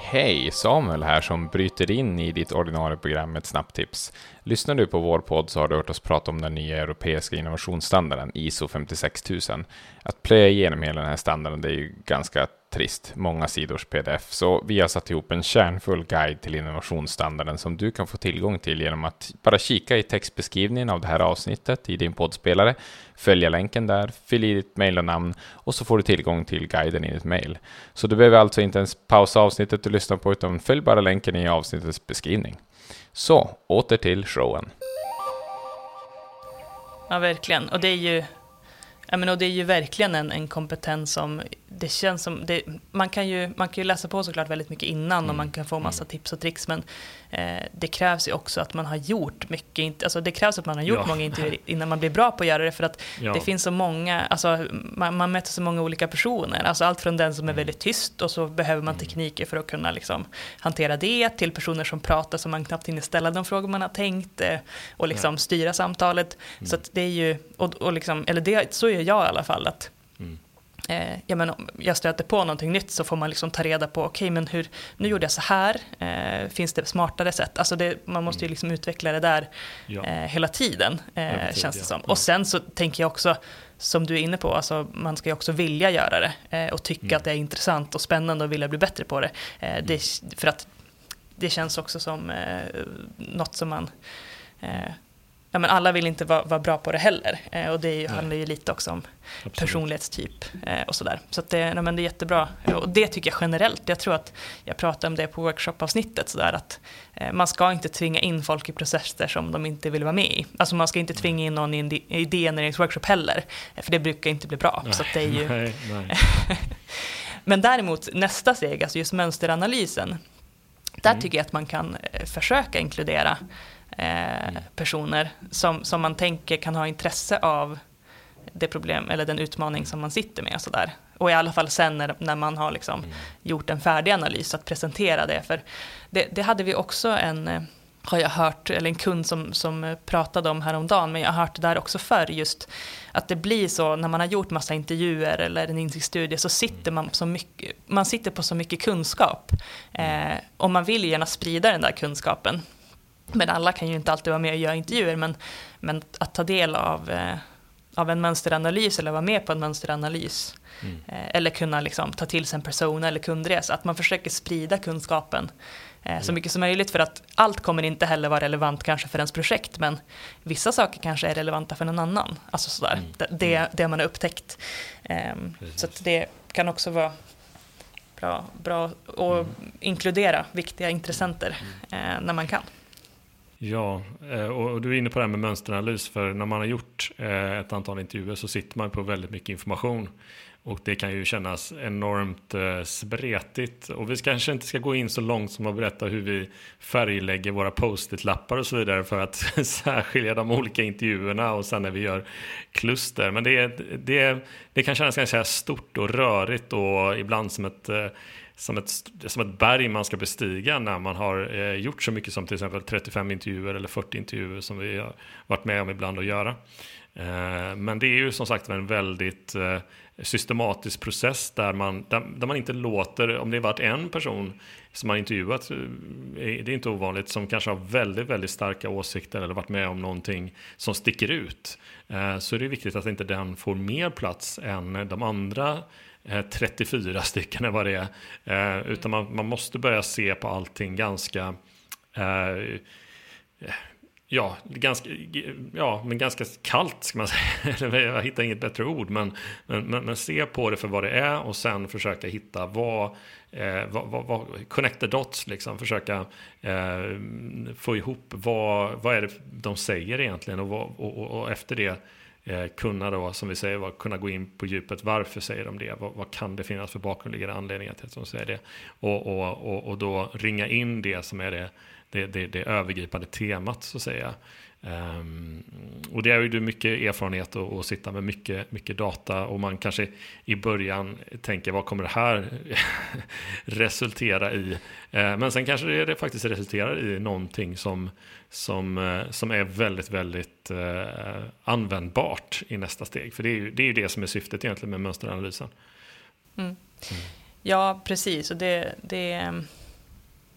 Hej, Samuel här som bryter in i ditt ordinarie program med ett snabbt tips. Lyssnar du på vår podd så har du hört oss prata om den nya europeiska innovationsstandarden ISO 56000. Att plöja igenom hela den här standarden det är ju ganska trist, många sidors pdf. Så vi har satt ihop en kärnfull guide till innovationsstandarden som du kan få tillgång till genom att bara kika i textbeskrivningen av det här avsnittet i din poddspelare, följa länken där, fyll i ditt mejl och namn och så får du tillgång till guiden i ditt mejl. Så du behöver alltså inte ens pausa avsnittet du lyssnar på utan följ bara länken i avsnittets beskrivning. Så, åter till showen. Ja, verkligen. Och det är ju, jag menar, och det är ju verkligen en, en kompetens som det känns som, det, man, kan ju, man kan ju läsa på såklart väldigt mycket innan mm. och man kan få massa mm. tips och tricks men eh, det krävs ju också att man har gjort mycket, alltså det krävs att man har gjort ja. många intervjuer innan man blir bra på att göra det för att ja. det finns så många, alltså man, man, möter så många olika personer, alltså allt från den som är mm. väldigt tyst och så behöver man mm. tekniker för att kunna liksom hantera det till personer som pratar som man knappt hinner ställa de frågor man har tänkt eh, och liksom ja. styra samtalet. Så att det är ju, och, och liksom, eller det, så gör jag i alla fall, att mm eh, ja, men om jag stöter på någonting nytt så får man liksom ta reda på, okej okay, men hur, nu gjorde jag så här, eh, finns det smartare sätt? Alltså det, man måste ju mm. liksom utveckla det där ja. eh, hela tiden, eh, känns det som. Ja. Och sen så tänker jag också, som du är inne på, alltså man ska ju också vilja göra det eh, och tycka mm. att det är intressant och spännande och vilja bli bättre på det. Eh, det mm. för att det känns också som eh, något som man ja, men alla vill inte vara, vara bra på det heller. Eh, och det handlar ju lite också om Absolut. personlighetstyp eh, och sådär. Så att det, ja, men det är jättebra. Och det tycker jag generellt. Jag tror att jag pratade om det på workshopavsnittet sådär att eh, man ska inte tvinga in folk i processer som de inte vill vara med i. Alltså man ska inte tvinga in någon i en idégenereringsworkshop heller. Eh, för det brukar inte bli bra. Nej, så det är ju... Nej, nej. men däremot nästa steg, alltså just mönsteranalysen. Där mm. tycker jag att man kan eh, försöka inkludera eh, personer som, som man tänker kan ha intresse av det problem eller den utmaning som man sitter med. Och, så där. och i alla fall sen när, när man har liksom mm. gjort en färdig analys, att presentera det. För det, det hade vi också en, eh, har jag hört, eller en kund som, som pratade om häromdagen, men jag har hört det där också förr, just att det blir så när man har gjort massa intervjuer eller en insiktsstudie så sitter man, så mycket, man sitter på så mycket kunskap. Eh, och man vill gärna sprida den där kunskapen. Men alla kan ju inte alltid vara med och göra intervjuer, men, men att ta del av, eh, av en mönsteranalys eller vara med på en mönsteranalys mm. eh, eller kunna liksom, ta till sig en person eller kundresa, att man försöker sprida kunskapen eh, mm. så mycket som möjligt för att allt kommer inte heller vara relevant kanske för ens projekt, men vissa saker kanske är relevanta för någon annan, alltså sådär, mm. det, det, mm. det man har upptäckt. Ehm, så det kan också vara bra, bra att mm. inkludera viktiga intressenter mm. eh, när man kan. Ja, eh, och du är inne på det här med mönsteranalys, för när man har gjort eh, ett antal intervjuer så sitter man på väldigt mycket information. och det kan ju kännas enormt eh, spretigt. Och vi kanske inte ska gå in så långt som att berätta hur vi färglägger våra post-it-lappar och så vidare för att särskilja de olika intervjuerna och sen när vi gör kluster. Men det, det, det kan kännas ganska stort och rörigt och ibland som ett som ett, som ett berg man ska bestiga när man har eh, gjort så mycket som till exempel 35 intervjuer eller 40 intervjuer som vi har varit med om ibland att göra. Eh, men det är ju som sagt en väldigt eh, systematisk process där man, där, där, man inte låter, om det varit en person som har intervjuat, eh, det är inte ovanligt, som kanske har väldigt, väldigt starka åsikter eller varit med om någonting som sticker ut, eh, så är det viktigt att inte den får mer plats än de andra Eh, 34 stycken eller vad det är. Eh, utan man, man måste börja se på allting ganska eh, Ja, ganska, ja, men ganska kallt ska man säga. Jag hittar inget bättre ord. Men, men, men, men, se på det för vad det är och sen försöka hitta vad, eh, vad, vad, vad connect the dots, liksom. Försöka eh, få ihop vad, vad är det de säger egentligen och, vad, och, och, och efter det eh, kunna då, som vi säger, kunna gå in på djupet. Varför säger de det? Vad, vad kan det finnas för bakomliggande anledningar till att de säger det? Och, och, och, och då ringa in det som är det det, det, det övergripande temat så att säga. Um, och det är ju mycket erfarenhet och, och sitta med mycket, mycket data och man kanske i början tänker vad kommer det här resultera i? Uh, men sen kanske det, det, faktiskt resulterar i någonting som, som, uh, som är väldigt, väldigt uh, användbart i nästa steg. För det är ju det, är det som är syftet egentligen med mönsteranalysen. Mm. Mm. Ja, precis. Och det, det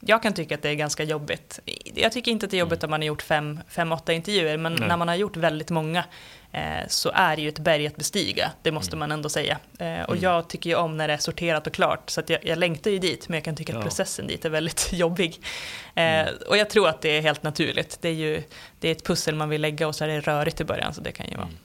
jag kan tycka att det är ganska jobbigt. Jag tycker inte att det är jobbigt mm. om man har gjort fem, fem åtta intervjuer, men Nej. när man har gjort väldigt många eh, så är det ju ett berg att bestiga, det måste mm. man ändå säga. Eh, och mm. jag tycker ju om när det är sorterat och klart, så jag, jag längtar ju dit, men jag kan tycka ja. att processen dit är väldigt jobbig. Eh, mm. och jag tror att det är helt naturligt. Det är ju det är ett pussel man vill lägga och så är det rörigt i början, så det kan ju vara mm.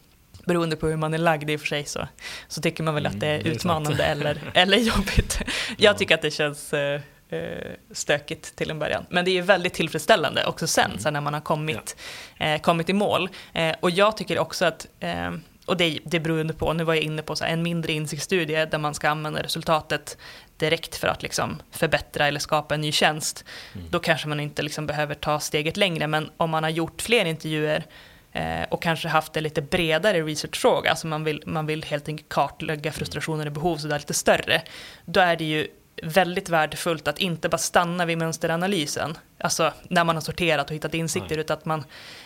beroende på hur man är lagd i och för sig så, så tycker man väl att det är mm, utmanande eller, eller jobbigt. Jag tycker att det känns eh, eh, stökigt till en början. Men det är väldigt tillfredsställande också sen, mm. sen när man har kommit, ja. eh, kommit i mål. Eh, och jag tycker också att eh, och det, det beror på, nu var jag inne på så en mindre insiktsstudie där man ska använda resultatet direkt för att liksom förbättra eller skapa en ny tjänst. Mm. Då kanske man inte liksom behöver ta steget längre, men om man har gjort fler intervjuer eh, och kanske haft en lite bredare researchfråga, alltså man vill, man vill helt enkelt kartlägga frustrationer och behov så det är lite större, då är det ju väldigt värdefullt att inte bara stanna vid mönsteranalysen, alltså när man har sorterat och hittat insikter, Nej. utan att man,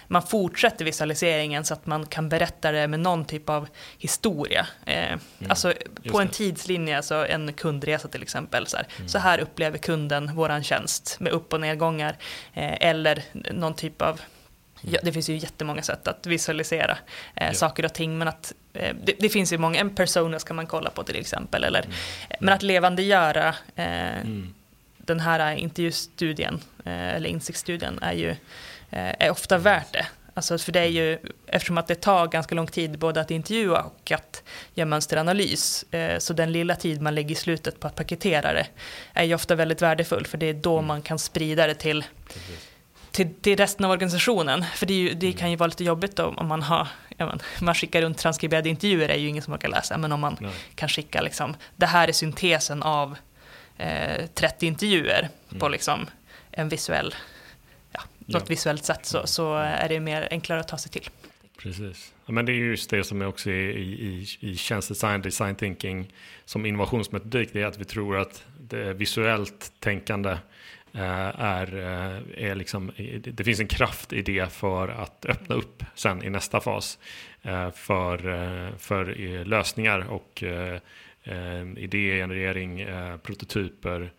man fortsätter visualiseringen så att man kan berätta det med någon typ av historia. Eh, mm. Alltså på en tidslinje, alltså en kundresa till exempel, så här, mm. så här upplever kunden våran tjänst med upp och nedgångar, eh, eller någon typ av Ja, det finns ju jättemånga sätt att visualisera eh, ja. saker och ting, men att eh, det, det, finns ju många, en persona ska man kolla på till exempel, eller, mm. men att levandegöra eh, mm. den här intervjustudien, eh, eller insiktsstudien, är ju eh, är ofta mm. värt det. Alltså för det är ju, eftersom att det tar ganska lång tid både att intervjua och att göra mönsteranalys, eh, så den lilla tid man lägger i slutet på att paketera det är ju ofta väldigt värdefull, för det är då mm. man kan sprida det till Precis till, till resten av organisationen. För det, ju, det mm. kan ju vara lite jobbigt då, om man har, men, man skickar runt transkriberade intervjuer är ju ingen som orkar läsa, men om man Nej. kan skicka liksom, det här är syntesen av eh, 30 intervjuer mm. på liksom en visuell, ja, något ja. visuellt sätt så, så är det mer enklare att ta sig till. Precis. Ja, men det är just det som är också i, i, i tjänstedesign, design thinking som innovationsmetodik, det är att vi tror att det visuellt tänkande Eh, är, eh, är liksom, det finns en kraft i det för att öppna upp sen i nästa fas eh, för, för lösningar och idégenerering, prototyper,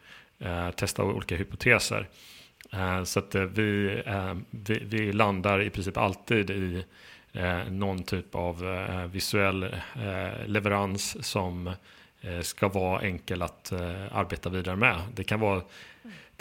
testa olika hypoteser. Så att vi, vi, vi landar i princip alltid i någon typ av visuell leverans som ska vara enkel att arbeta vidare med. Det kan vara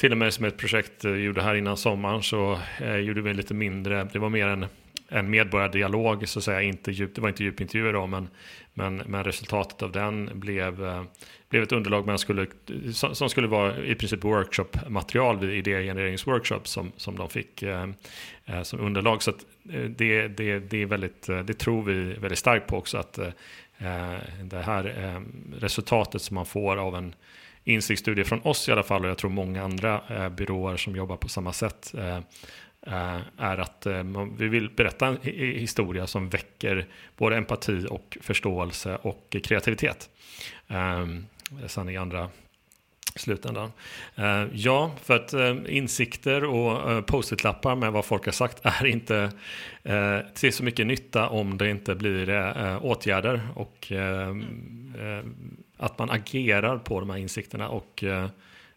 till och med som ett projekt vi gjorde här innan sommaren så eh, gjorde vi lite mindre, det var mer en, en medborgardialog så att säga, inte djup, det var inte djupintervjuer då men, men, men resultatet av den blev, eh, blev ett underlag man skulle, som, som skulle vara i princip workshopmaterial vid idégenereringsworkshop som, som de fick eh, eh som underlag. Så att, eh, det, det, det, är väldigt, eh, det tror vi väldigt starkt på också att det här resultatet som man får av en insiktsstudie från oss i alla fall och jag tror många andra byråer som jobbar på samma sätt är att vi vill berätta en historia som väcker både empati och förståelse och kreativitet. Sen i andra slutändan. Ja, för att insikter och post-it-lappar med vad folk har sagt är inte till så mycket nytta om det inte blir åtgärder och att man agerar på de här insikterna. Och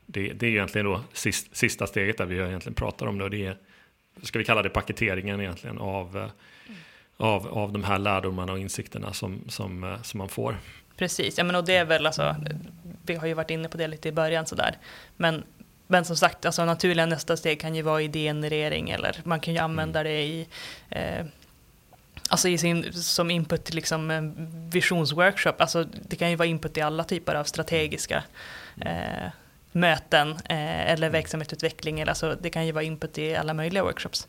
det, det, är egentligen då sist, sista steget där vi egentligen pratar om det. Och det är, ska vi kalla det paketeringen egentligen av, mm. av, av de här lärdomarna och insikterna som, som, som man får. Precis, ja, men och det är väl alltså, vi har ju varit inne på det lite i början sådär. Men, men som sagt, alltså naturliga nästa steg kan ju vara idégenerering eller man kan ju använda mm. det i eh, Alltså i sin, som input till liksom visionsworkshop, alltså det kan ju vara input i alla typer av strategiska eh, möten eh, eller mm. verksamhetsutveckling, eller alltså det kan ju vara input i alla möjliga workshops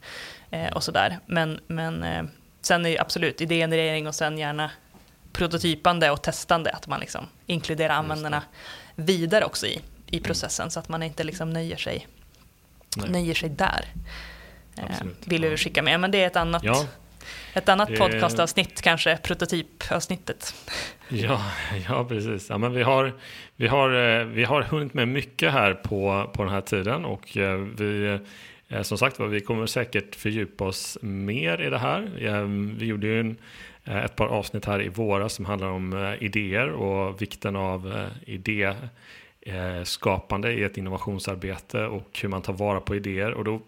eh, och sådär. Men, men eh, sen är det absolut idégenerering och sen gärna prototypande och testande, att man liksom inkluderar användarna vidare också i, i processen så att man inte liksom nöjer, sig, nöjer sig där. Eh, Absolut. vill vi skicka med, men det är ett annat, ja. Ett annat podcastavsnitt kanske, prototypavsnittet. Ja, ja precis. Ja, men vi, har, vi, har, eh, vi har hunnit med mycket här på, på den här tiden och eh, vi som sagt vi kommer säkert fördjupa oss mer i det här. Vi gjorde ju en Eh, ett par avsnitt här i våras som handlar om eh, idéer och vikten av eh, idéskapande i ett innovationsarbete och hur man tar vara på idéer. Och då,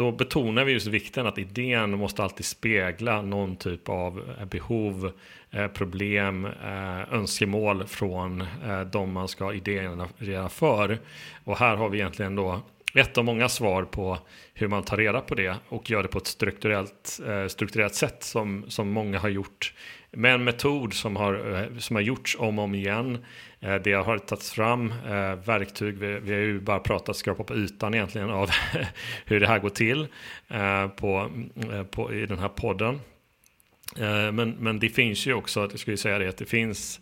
då betonar vi just vikten att idén måste alltid spegla någon typ av eh, behov, eh, problem, eh, önskemål från de man ska idéerna för. Och här har vi egentligen då ett av många svar på hur man tar reda på det och gör det på ett strukturellt, strukturellt sätt som, som många har gjort med en metod som har, som har gjorts om och om igen. Eh, det har tagits fram eh, verktyg, vi, vi har ju bara pratat skrapa på ytan egentligen av hur det här går till eh, på, på, i den här podden. Men, men det finns ju också, jag skulle säga det, att det finns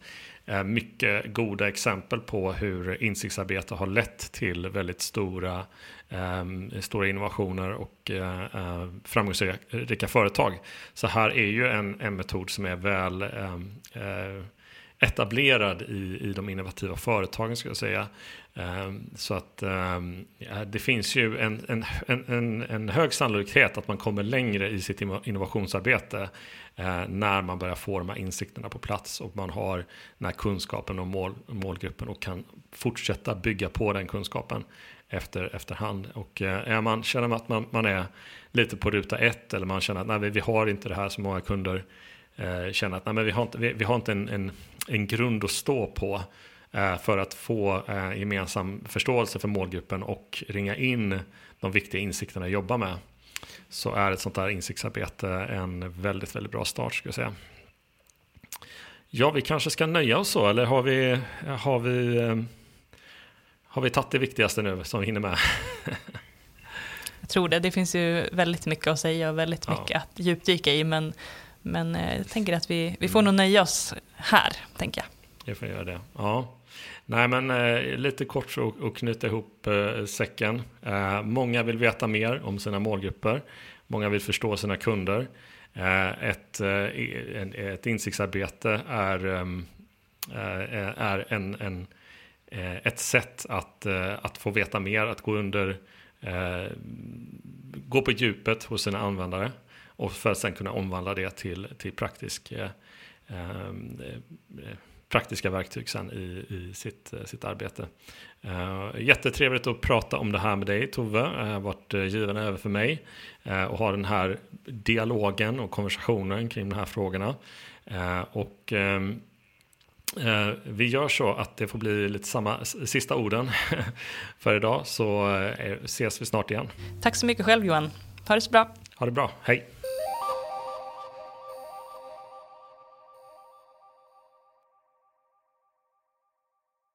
mycket goda exempel på hur insiktsarbete har lett till väldigt stora, eh, stora innovationer och eh, framgångsrika företag. Så här är ju en, en metod som är väl ehm, eh, etablerad i, i de innovativa företagen skulle jag säga. Ehm, så att ehm, det finns ju en, en, en, en hög sannolikhet att man kommer längre i sitt innovationsarbete eh, när man börjar få de här insikterna på plats och man har den här kunskapen om mål, målgruppen och kan fortsätta bygga på den kunskapen efter, efterhand. Och eh, är man, känner man att man, man är lite på ruta ett eller man känner att nej, vi har inte det här så många kunder eh, känner att nej, men vi har inte, vi, vi har inte en, en, en grund att stå på eh, för att få eh, gemensam förståelse för målgruppen och ringa in de viktiga insikterna att jobba med så är ett sånt här insiktsarbete en väldigt, väldigt bra start skulle jag säga. Ja, vi kanske ska nöja oss så, eller har vi, har vi, eh, har vi tagit det viktigaste nu som vi hinner med? jag tror det. Det finns ju väldigt mycket att säga och väldigt mycket ja. att djupdyka i, men, men eh, jag tänker att vi, vi får mm. nog nöja oss här, tänker jag. Vi får göra det. Ja. Nej, men eh, lite kort så och knyta ihop eh, säcken. Eh, många vill veta mer om sina målgrupper. Många vill förstå sina kunder. Eh, ett, eh, en, ett insiktsarbete är, ehm, eh, är en, en, ett sätt att, att få veta mer, att gå under gå på djupet hos sina användare och för att sen kunna omvandla det till, till praktisk ehm, praktiska verktyg sen i, i sitt, eh, sitt arbete. Uh, jättetrevligt att prata om det här med dig Tove. Det har varit givande över för mig uh, och ha den här dialogen och konversationen kring de här frågorna. Och um, vi gör så att det får bli lite samma sista orden för idag så ses vi snart igen. Tack så mycket själv Johan. Ha det så bra. Ha det bra. Hej.